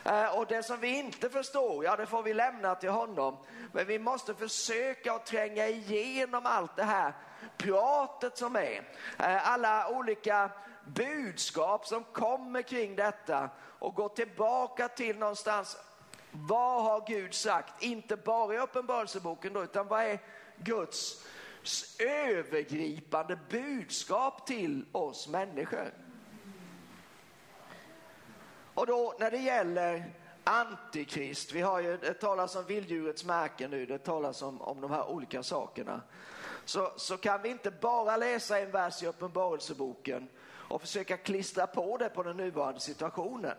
Eh, och det som vi inte förstår, ja det får vi lämna till honom. Men vi måste försöka att tränga igenom allt det här pratet som är. Eh, alla olika budskap som kommer kring detta och gå tillbaka till någonstans. Vad har Gud sagt? Inte bara i Uppenbarelseboken då, utan vad är Guds övergripande budskap till oss människor? Och då när det gäller antikrist, vi har ju, det talas om vilddjurets märke nu, det talas om, om de här olika sakerna. Så, så kan vi inte bara läsa en vers i Uppenbarelseboken och försöka klistra på det på den nuvarande situationen.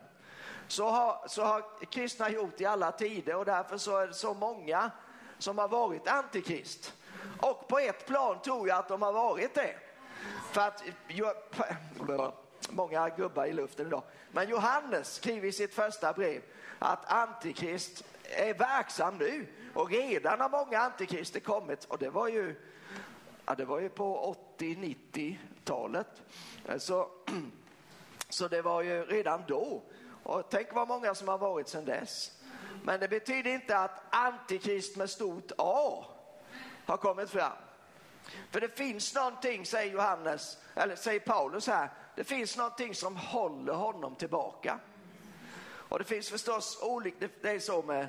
Så har, så har kristna gjort i alla tider och därför så är det så många som har varit antikrist. Och på ett plan tror jag att de har varit det. För att, många gubbar i luften idag. Men Johannes skriver i sitt första brev att antikrist är verksam nu och redan har många antikrister kommit och det var ju, ja, det var ju på 80-90-talet. Så, så det var ju redan då. Och tänk vad många som har varit sedan dess. Men det betyder inte att antikrist med stort A har kommit fram. För det finns någonting, säger Johannes, eller säger Paulus här, det finns någonting som håller honom tillbaka. Och det finns förstås olika, det är så med,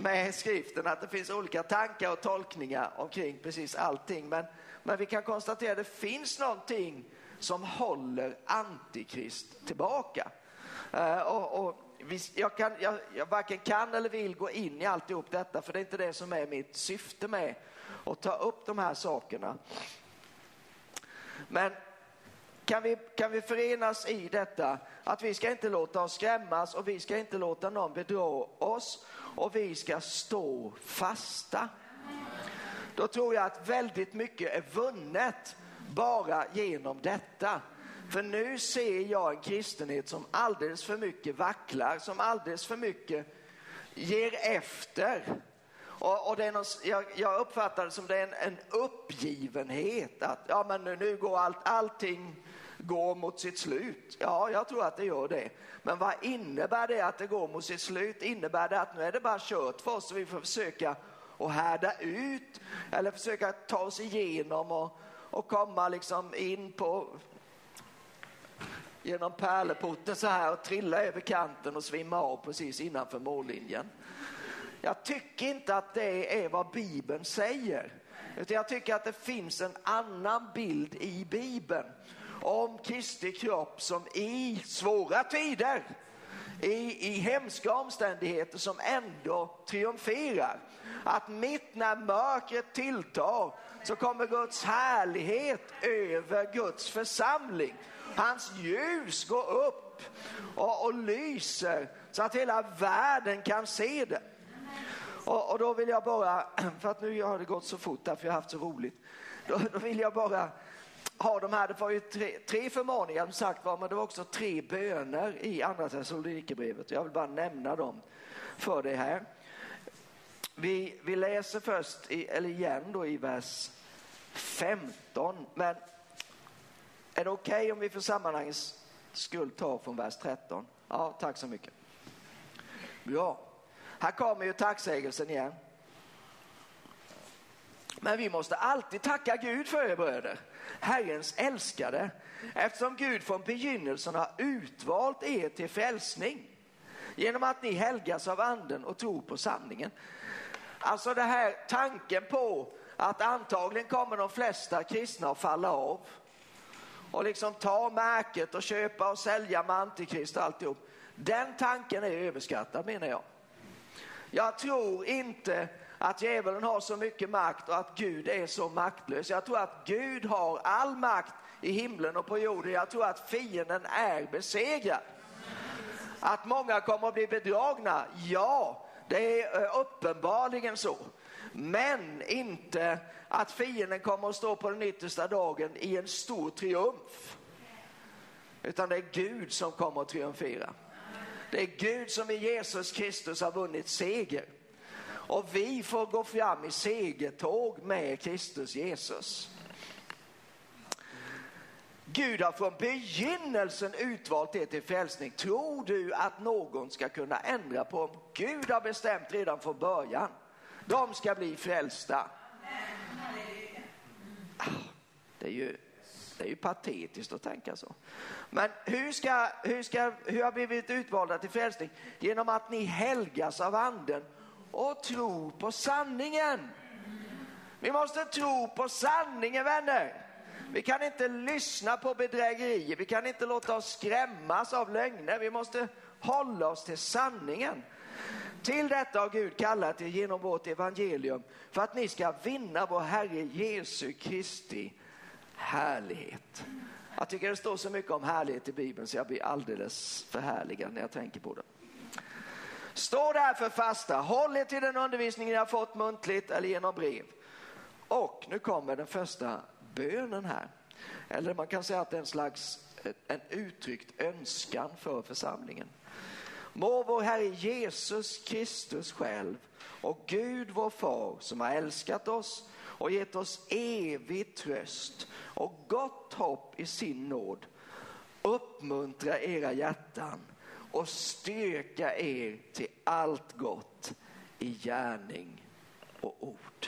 med skriften att det finns olika tankar och tolkningar omkring precis allting. Men, men vi kan konstatera att det finns någonting som håller antikrist tillbaka. Uh, och, och vi, jag, kan, jag, jag varken kan eller vill gå in i alltihop detta för det är inte det som är mitt syfte med och ta upp de här sakerna. Men kan vi, kan vi förenas i detta att vi ska inte låta oss skrämmas och vi ska inte låta någon bedra oss och vi ska stå fasta. då tror jag att väldigt mycket är vunnet bara genom detta. För nu ser jag en kristenhet som alldeles för mycket vacklar, som alldeles för mycket ger efter. Och, och det är någon, jag, jag uppfattar det som det är en, en uppgivenhet, att ja, men nu, nu går allt, allting går mot sitt slut. Ja, jag tror att det gör det. Men vad innebär det att det går mot sitt slut? Innebär det att nu är det bara kört för oss och vi får försöka att härda ut eller försöka ta oss igenom och, och komma liksom in på genom pärleporten så här och trilla över kanten och svimma av precis innanför mållinjen. Jag tycker inte att det är vad Bibeln säger. Utan jag tycker att det finns en annan bild i Bibeln om Kristi kropp som i svåra tider, i, i hemska omständigheter som ändå triumferar. Att mitt när mörkret tilltar så kommer Guds härlighet över Guds församling. Hans ljus går upp och, och lyser så att hela världen kan se det. Och, och, då vill jag bara, för att nu har det gått så fort därför jag har haft så roligt. Då, då vill jag bara ha de här, det var ju tre, tre förmaningar som sagt var, men det var också tre böner i andra Thessalonikerbrevet. Jag vill bara nämna dem för dig här. Vi, vi läser först, i, eller igen då i vers 15, men är det okej okay om vi för sammanhangets skull tar från vers 13? Ja, tack så mycket. Bra. Här kommer ju tacksägelsen igen. Men vi måste alltid tacka Gud för er bröder, Herrens älskade, eftersom Gud från begynnelsen har utvalt er till frälsning genom att ni helgas av anden och tror på sanningen. Alltså det här tanken på att antagligen kommer de flesta kristna att falla av och liksom ta märket och köpa och sälja med antikrist och alltihop. Den tanken är överskattad menar jag. Jag tror inte att djävulen har så mycket makt och att Gud är så maktlös. Jag tror att Gud har all makt i himlen och på jorden. Jag tror att fienden är besegrad. Att många kommer att bli bedragna, ja, det är eh, uppenbarligen så. Men inte att fienden kommer att stå på den yttersta dagen i en stor triumf. Utan det är Gud som kommer att triumfera. Det är Gud som i Jesus Kristus har vunnit seger. Och vi får gå fram i segertåg med Kristus Jesus. Gud har från begynnelsen utvalt er till frälsning. Tror du att någon ska kunna ändra på om Gud har bestämt redan från början? De ska bli frälsta. Det är ju, det är ju patetiskt att tänka så. Men hur, ska, hur, ska, hur har vi blivit utvalda till frälsning? Genom att ni helgas av anden och tror på sanningen. Vi måste tro på sanningen vänner. Vi kan inte lyssna på bedrägerier, vi kan inte låta oss skrämmas av lögner. Vi måste hålla oss till sanningen. Till detta har Gud kallat er genom vårt evangelium för att ni ska vinna vår Herre Jesu Kristi härlighet. Jag tycker det står så mycket om härlighet i Bibeln så jag blir alldeles förhärligad när jag tänker på det. Stå därför fasta, håll er till den undervisning ni har fått muntligt eller genom brev. Och nu kommer den första bönen här. Eller man kan säga att det är en slags en uttryckt önskan för församlingen. Må vår Herre Jesus Kristus själv och Gud vår far som har älskat oss och gett oss evig tröst och gott hopp i sin nåd uppmuntra era hjärtan och styrka er till allt gott i gärning och ord.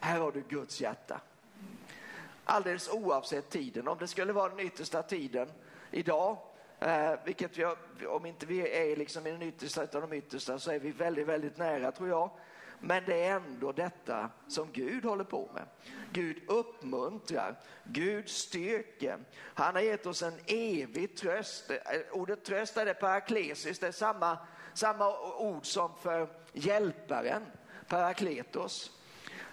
Här har du Guds hjärta. Alldeles oavsett tiden, om det skulle vara den yttersta tiden idag, eh, vilket vi, om inte vi är liksom i den yttersta av de yttersta så är vi väldigt, väldigt nära tror jag. Men det är ändå detta som Gud håller på med. Gud uppmuntrar, Gud styrker. Han har gett oss en evig tröst. Eh, ordet tröst är det paraklesis, det är samma, samma ord som för hjälparen, parakletos.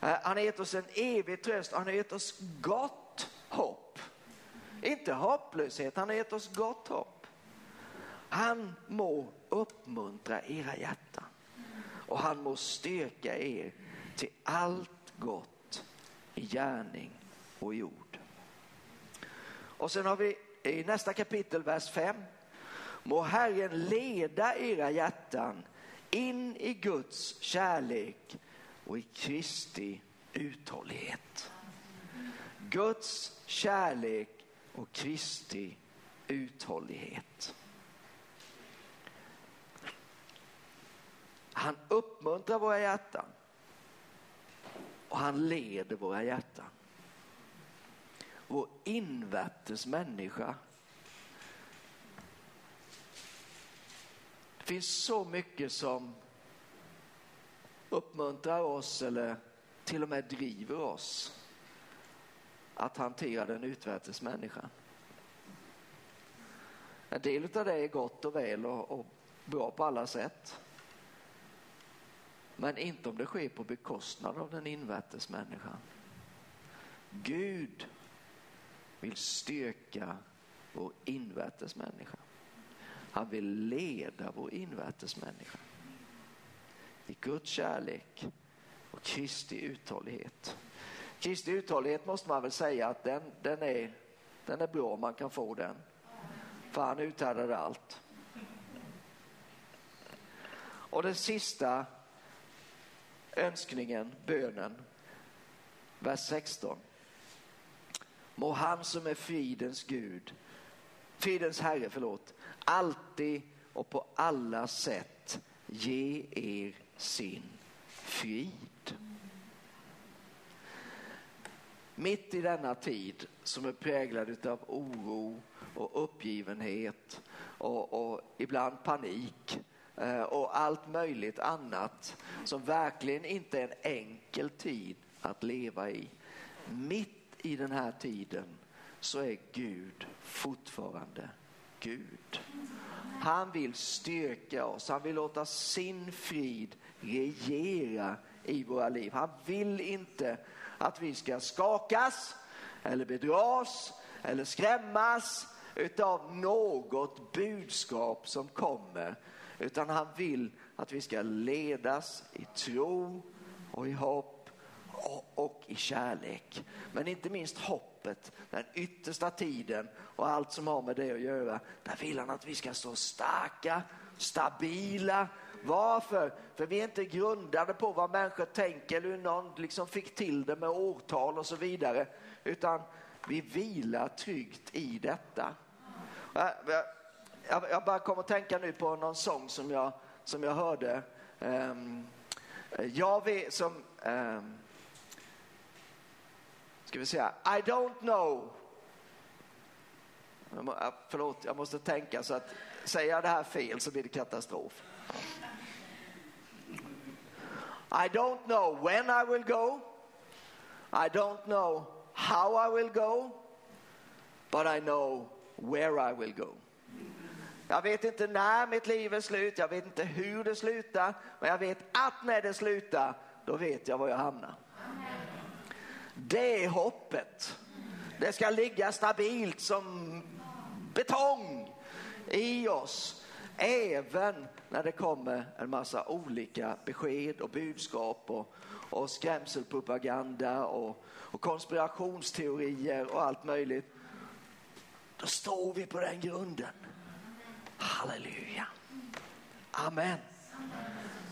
Eh, han har gett oss en evig tröst, han har gett oss gott hopp. Inte hopplöshet, han har gett oss gott hopp. Han må uppmuntra era hjärtan och han må styrka er till allt gott i gärning och i ord. Och sen har vi i nästa kapitel, vers 5. Må Herren leda era hjärtan in i Guds kärlek och i Kristi uthållighet. Guds kärlek och Kristi uthållighet. Han uppmuntrar våra hjärtan och han leder våra hjärtan. Vår invärtes människa. Det finns så mycket som uppmuntrar oss eller till och med driver oss att hantera den utvärtes människan. En del av det är gott och väl och, och bra på alla sätt. Men inte om det sker på bekostnad av den invärtes människan. Gud vill styrka vår invärtes människa. Han vill leda vår invärtes människa i Guds kärlek och Kristi uthållighet. Kristi uthållighet måste man väl säga att den, den, är, den är bra om man kan få den. För han uthärdade allt. Och det sista önskningen, bönen, vers 16. Må han som är fridens Gud, fridens Herre, förlåt, alltid och på alla sätt ge er sin frid. Mitt i denna tid som är präglad av oro och uppgivenhet och, och ibland panik Eh, och allt möjligt annat som verkligen inte är en enkel tid att leva i. Mitt i den här tiden så är Gud fortfarande Gud. Han vill styrka oss, han vill låta sin frid regera i våra liv. Han vill inte att vi ska skakas eller bedras eller skrämmas utav något budskap som kommer. Utan han vill att vi ska ledas i tro och i hopp och, och i kärlek. Men inte minst hoppet, den yttersta tiden och allt som har med det att göra. Där vill han att vi ska stå starka, stabila. Varför? För vi är inte grundade på vad människor tänker eller hur någon liksom fick till det med årtal och så vidare. Utan vi vilar tryggt i detta. Äh, jag, jag bara kom att tänka nu på någon sång som jag, som jag hörde. Um, jag vet som, um, ska vi säga, I don't know. Förlåt, jag måste tänka så att säger jag det här fel så blir det katastrof. I don't know when I will go. I don't know how I will go. But I know where I will go. Jag vet inte när mitt liv är slut, jag vet inte hur det slutar, men jag vet att när det slutar, då vet jag var jag hamnar. Det är hoppet. Det ska ligga stabilt som betong i oss, även när det kommer en massa olika besked och budskap och, och skrämselpropaganda och, och konspirationsteorier och allt möjligt. Då står vi på den grunden. Halleluja. Amen.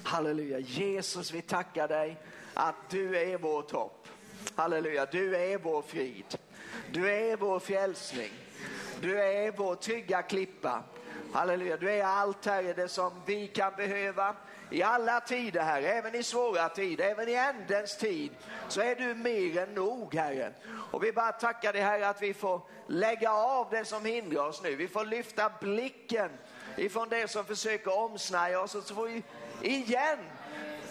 Halleluja. Jesus, vi tackar dig att du är vårt hopp. Halleluja. Du är vår frid. Du är vår frälsning. Du är vår trygga klippa. Halleluja. Du är allt, Herre, det som vi kan behöva i alla tider, Herre, även i svåra tider, även i ändens tid, så är du mer än nog, Herre. Och vi bara tackar dig, Herre, att vi får lägga av det som hindrar oss nu. Vi får lyfta blicken ifrån det som försöker omsnärja oss och så får vi igen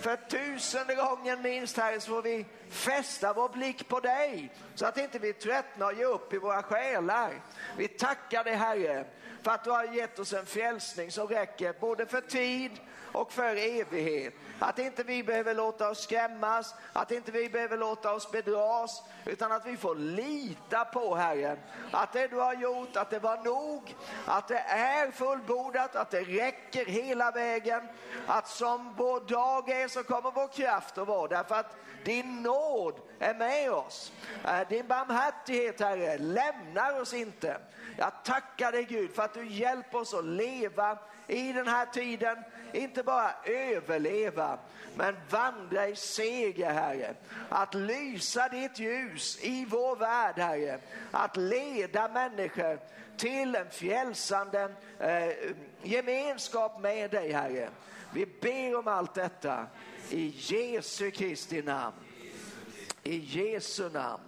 för tusende gången minst Herre så får vi fästa vår blick på dig så att inte vi tröttnar och ger upp i våra själar. Vi tackar dig Herre för att du har gett oss en frälsning som räcker både för tid och för evighet. Att inte vi behöver låta oss skrämmas, att inte vi behöver låta oss bedras, utan att vi får lita på Herren. Att det du har gjort, att det var nog, att det är fullbordat, att det räcker hela vägen. Att som vår dag är så kommer vår kraft att vara därför att din nåd är med oss. Äh, din barmhärtighet Herre lämnar oss inte. Jag tackar dig Gud för att du hjälper oss att leva i den här tiden, inte bara överleva, men vandra i seger Herre. Att lysa ditt ljus i vår värld Herre. Att leda människor till en fjälsande eh, gemenskap med dig Herre. Vi ber om allt detta i Jesu Kristi namn. I Jesu namn.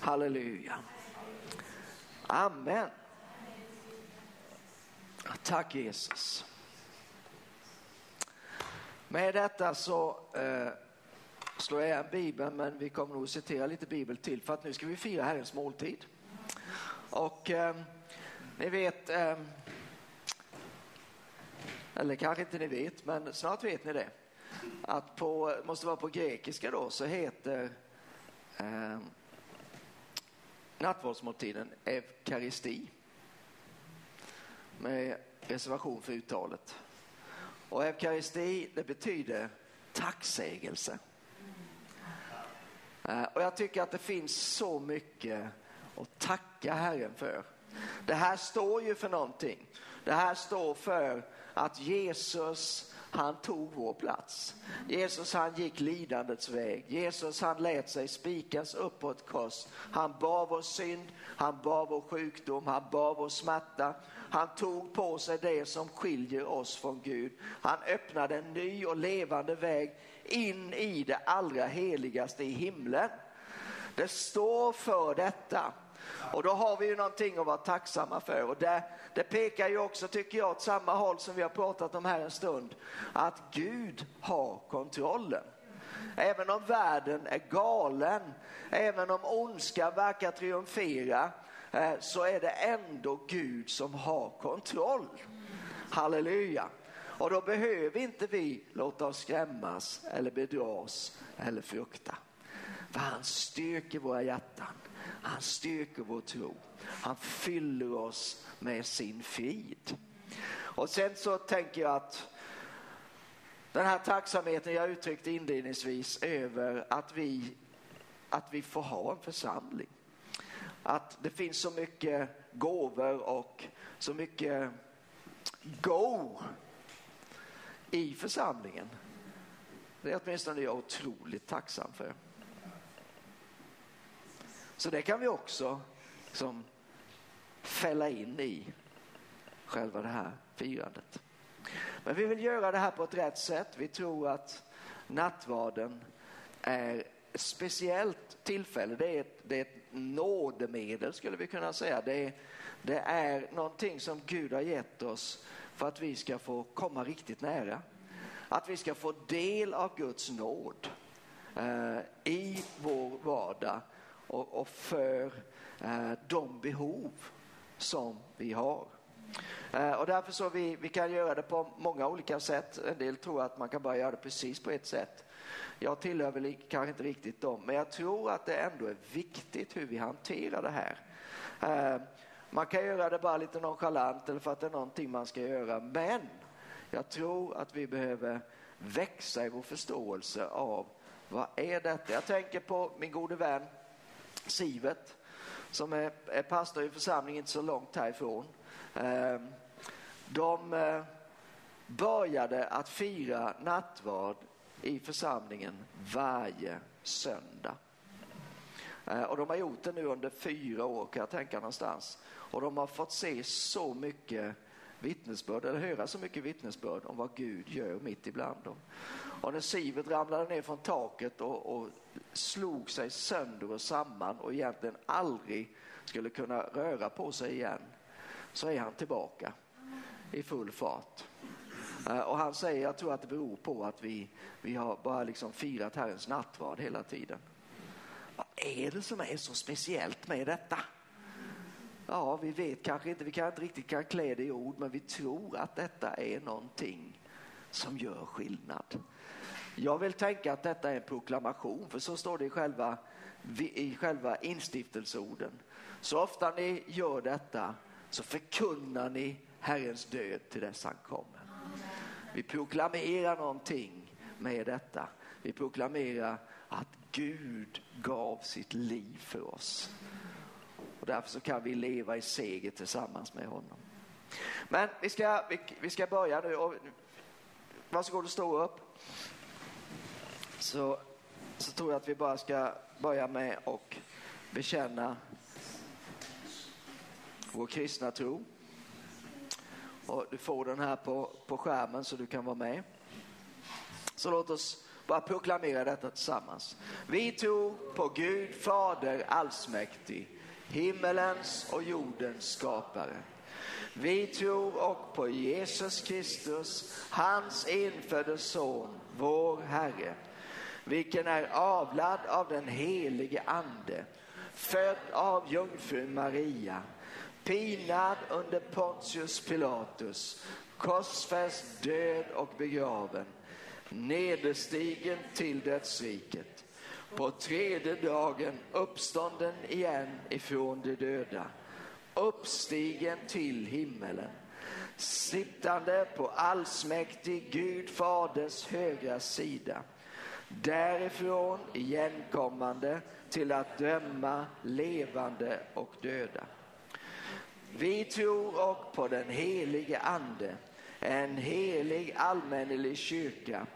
Halleluja. Amen. Tack Jesus. Med detta så eh, slår jag igen Bibeln, men vi kommer nog citera lite Bibel till för att nu ska vi fira Herrens måltid. Och eh, ni vet, eh, eller kanske inte ni vet, men snart vet ni det. Att på, måste vara på grekiska då, så heter eh, nattvardsmåltiden eukaristi med reservation för uttalet. Och eukaristi det betyder tacksägelse. Eh, och jag tycker att det finns så mycket att tacka Herren för. Det här står ju för någonting. Det här står för att Jesus han tog vår plats. Jesus han gick lidandets väg. Jesus han lät sig spikas upp på ett kors. Han bar vår synd, han bar vår sjukdom, han bar vår smärta. Han tog på sig det som skiljer oss från Gud. Han öppnade en ny och levande väg in i det allra heligaste i himlen. Det står för detta. Och då har vi ju någonting att vara tacksamma för. Och det, det pekar ju också, tycker jag, åt samma håll som vi har pratat om här en stund. Att Gud har kontrollen. Även om världen är galen, även om ondska verkar triumfera, eh, så är det ändå Gud som har kontroll. Halleluja. Och då behöver inte vi låta oss skrämmas eller bedras eller frukta. För han styrker våra hjärtan. Han styrker vår tro. Han fyller oss med sin frid. Och sen så tänker jag att den här tacksamheten jag uttryckte inledningsvis över att vi, att vi får ha en församling. Att det finns så mycket gåvor och så mycket go i församlingen. Det är åtminstone jag otroligt tacksam för. Så det kan vi också som fälla in i själva det här firandet. Men vi vill göra det här på ett rätt sätt. Vi tror att nattvarden är ett speciellt tillfälle. Det är ett, det är ett nådemedel skulle vi kunna säga. Det är, det är någonting som Gud har gett oss för att vi ska få komma riktigt nära. Att vi ska få del av Guds nåd eh, i vår vardag och, och för eh, de behov som vi har. Eh, och därför så vi, vi kan göra det på många olika sätt. En del tror att man kan bara göra det precis på ett sätt. Jag tillhör väl kanske inte riktigt dem, men jag tror att det ändå är viktigt hur vi hanterar det här. Eh, man kan göra det bara lite nonchalant eller för att det är någonting man ska göra, men jag tror att vi behöver växa i vår förståelse av vad är detta? Jag tänker på min gode vän Sivet som är, är pastor i församlingen inte så långt härifrån. Ehm, de eh, började att fira nattvard i församlingen varje söndag. Eh, och de har gjort det nu under fyra år kan jag tänka någonstans. Och de har fått se så mycket vittnesbörd, eller höra så mycket vittnesbörd om vad Gud gör mitt ibland dem. Och när Sivert ramlade ner från taket och, och slog sig sönder och samman och egentligen aldrig skulle kunna röra på sig igen, så är han tillbaka i full fart. Eh, och han säger, jag tror att det beror på att vi, vi har bara liksom firat Herrens nattvard hela tiden. Vad är det som är så speciellt med detta? Ja, vi vet kanske inte, vi kan inte riktigt kan klä det i ord, men vi tror att detta är någonting som gör skillnad. Jag vill tänka att detta är en proklamation, för så står det i själva, i själva instiftelseorden. Så ofta ni gör detta så förkunnar ni Herrens död till dess han kommer. Vi proklamerar någonting med detta. Vi proklamerar att Gud gav sitt liv för oss. Och därför så kan vi leva i seger tillsammans med honom. Men vi ska, vi, vi ska börja nu. Och, varsågod och stå upp. Så, så tror jag att vi bara ska börja med att bekänna vår kristna tro. Och du får den här på, på skärmen så du kan vara med. Så låt oss bara proklamera detta tillsammans. Vi tror på Gud Fader allsmäktig, himmelens och jordens skapare. Vi tror och på Jesus Kristus, hans infödde son, vår Herre, vilken är avlad av den helige Ande, född av jungfrun Maria, pinad under Pontius Pilatus, korsfäst, död och begraven, nederstigen till dödsriket, på tredje dagen uppstånden igen ifrån de döda, uppstigen till himmelen, sittande på allsmäktig Gud faders högra sida, därifrån igenkommande till att döma levande och döda. Vi tror och på den helige Ande, en helig allmännelig kyrka,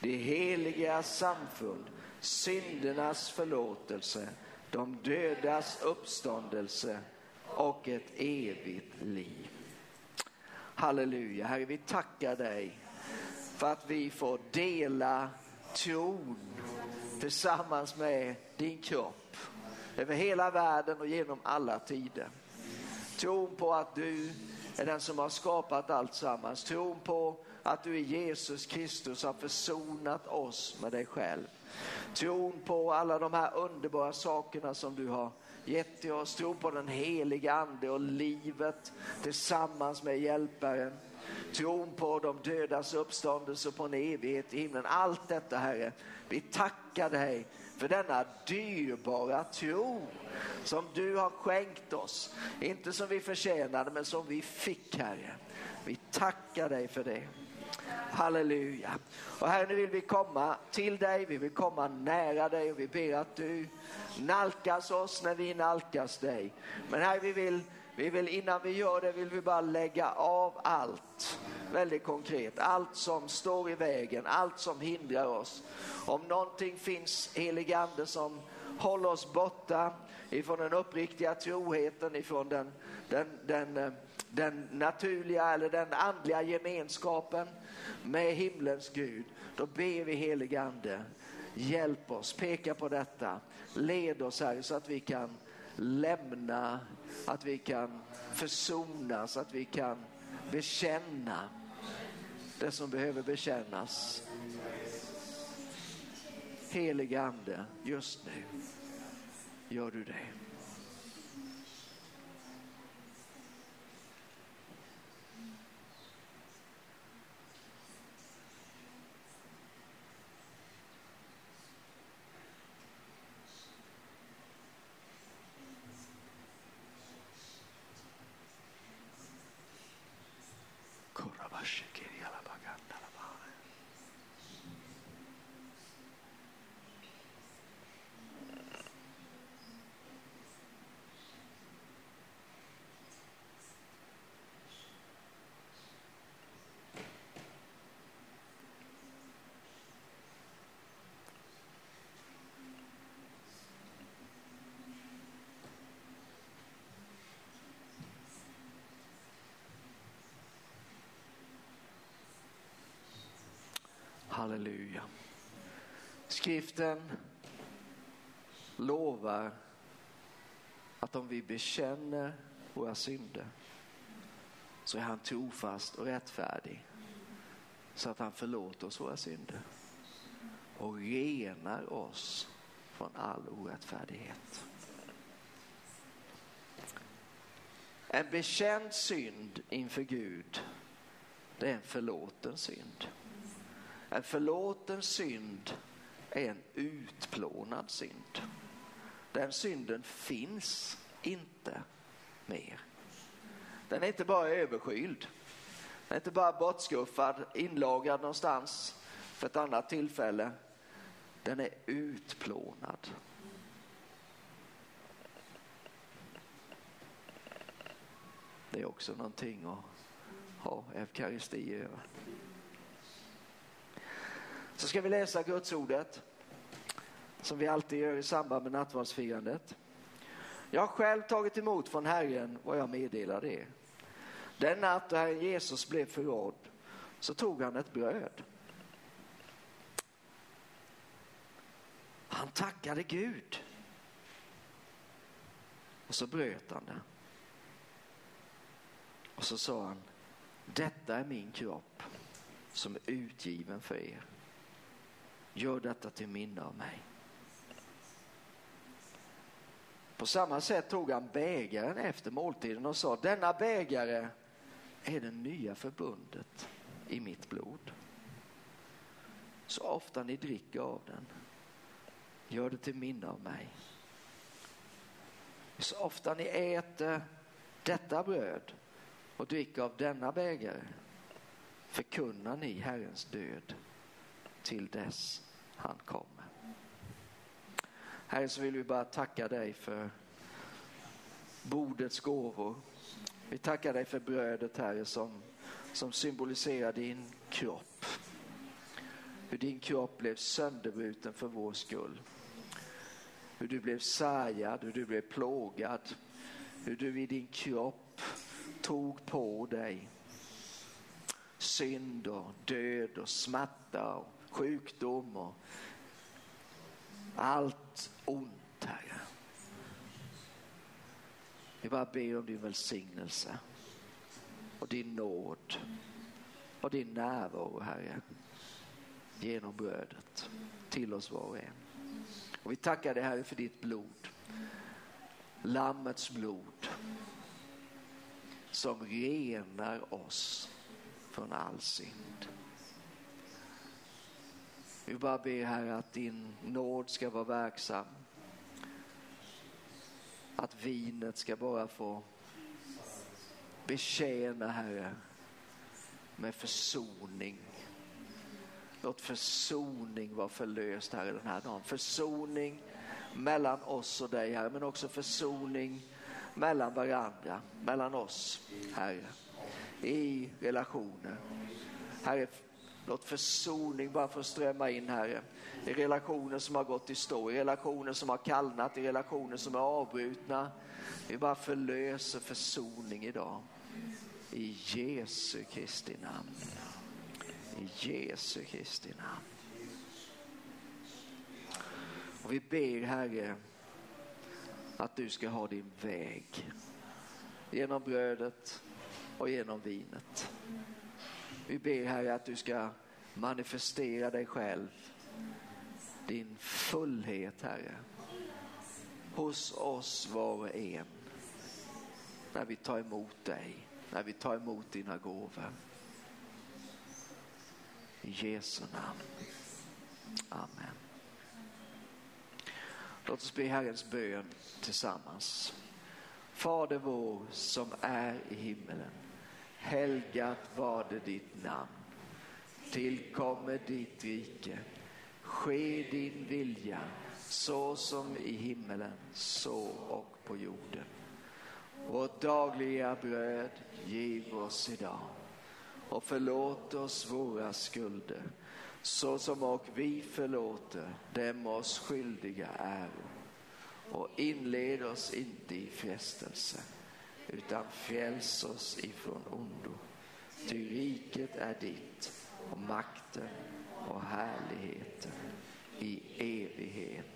de heliga samfund, syndernas förlåtelse, de dödas uppståndelse och ett evigt liv. Halleluja, Herre vi tackar dig för att vi får dela tron tillsammans med din kropp över hela världen och genom alla tider. Tron på att du är den som har skapat allt sammans. Tron på att du är Jesus Kristus har försonat oss med dig själv. Tron på alla de här underbara sakerna som du har gett till oss. Tron på den heliga ande och livet tillsammans med hjälparen. Tron på de dödas uppståndelse på en evighet i himlen. Allt detta Herre, vi tackar dig för denna dyrbara tro som du har skänkt oss. Inte som vi förtjänade men som vi fick Herre. Vi tackar dig för det. Halleluja. Och Herre, nu vill vi komma till dig, vi vill komma nära dig och vi ber att du nalkas oss när vi nalkas dig. Men Herre, vi vill, vi vill innan vi gör det vill vi bara lägga av allt, väldigt konkret, allt som står i vägen, allt som hindrar oss. Om någonting finns, helig ande, som håller oss borta ifrån den uppriktiga troheten, ifrån den, den, den, eh, den naturliga eller den andliga gemenskapen med himlens Gud. Då ber vi helig ande, hjälp oss, peka på detta, led oss här så att vi kan lämna, att vi kan försonas, att vi kan bekänna det som behöver bekännas. Helige ande, just nu gör du det. washing. Halleluja. Skriften lovar att om vi bekänner våra synder så är han trofast och rättfärdig så att han förlåter oss våra synder och renar oss från all orättfärdighet. En bekänd synd inför Gud, det är en förlåten synd. En förlåten synd är en utplånad synd. Den synden finns inte mer. Den är inte bara överskyld. Den är inte bara bortskuffad, inlagrad någonstans för ett annat tillfälle, den är utplånad. Det är också någonting att ha eukaristi över. Så ska vi läsa Gudsordet som vi alltid gör i samband med nattvardsfirandet. Jag har själv tagit emot från Herren vad jag meddelade er. Den natt då Herren Jesus blev förrådd så tog han ett bröd. Han tackade Gud. Och så bröt han det. Och så sa han, detta är min kropp som är utgiven för er. Gör detta till minne av mig. På samma sätt tog han bägaren efter måltiden och sa, denna bägare är det nya förbundet i mitt blod. Så ofta ni dricker av den, gör det till minne av mig. Så ofta ni äter detta bröd och dricker av denna bägare förkunnar ni Herrens död till dess han kommer. Herre, så vill vi bara tacka dig för bordets gåvor. Vi tackar dig för brödet, Herre, som, som symboliserar din kropp. Hur din kropp blev sönderbruten för vår skull. Hur du blev sargad, hur du blev plågad. Hur du i din kropp tog på dig synd och död och smärta och sjukdom och allt ont, Herre. Vi bara ber om din välsignelse och din nåd och din närvaro, Herre, genom brödet till oss var och en. Och vi tackar dig, Herre, för ditt blod. Lammets blod som renar oss från all synd. Vi bara ber Herre att din nåd ska vara verksam. Att vinet ska bara få betjäna Herre med försoning. Låt försoning vara förlöst Herre den här dagen. Försoning mellan oss och dig Herre men också försoning mellan varandra, mellan oss Herre. I relationer. Herre Låt försoning bara få strömma in, Herre. I relationer som har gått i stå, i relationer som har kallnat, i relationer som är avbrutna. Vi bara förlöser försoning idag. I Jesu Kristi namn. I Jesu Kristi namn. Och vi ber, Herre, att du ska ha din väg genom brödet och genom vinet. Vi ber Herre att du ska manifestera dig själv, din fullhet Herre, hos oss var och en. När vi tar emot dig, när vi tar emot dina gåvor. I Jesu namn. Amen. Låt oss be Herrens bön tillsammans. Fader vår som är i himmelen Helgat var det ditt namn. Tillkommer ditt rike. Ske din vilja så som i himmelen, så och på jorden. Vårt dagliga bröd giv oss idag och förlåt oss våra skulder så som och vi förlåter dem oss skyldiga äro. Och inled oss inte i frestelse utan fräls oss ifrån ondo. Ty riket är ditt och makten och härligheten i evighet.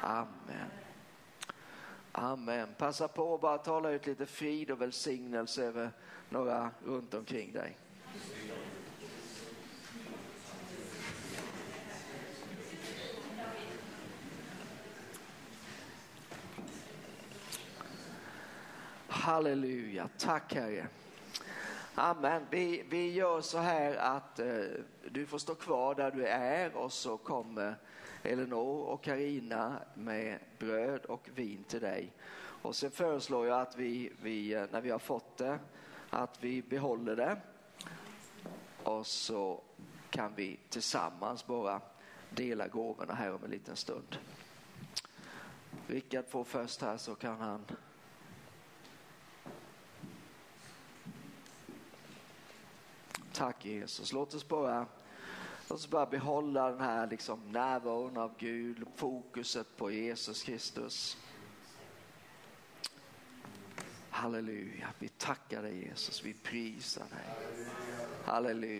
Amen. Amen. Passa på att bara tala ut lite frid och välsignelse över några runt omkring dig. Halleluja, tack Herre. Amen. Vi, vi gör så här att eh, du får stå kvar där du är och så kommer Elinor och Karina med bröd och vin till dig. Och sen föreslår jag att vi, vi, eh, när vi har fått det, att vi behåller det. Och så kan kan vi tillsammans bara dela gåvorna här om en liten stund. Rickard får först här så kan han Tack Jesus. Låt oss bara, låt oss bara behålla den här liksom närvaron av Gud, fokuset på Jesus Kristus. Halleluja, vi tackar dig Jesus, vi prisar dig. Halleluja.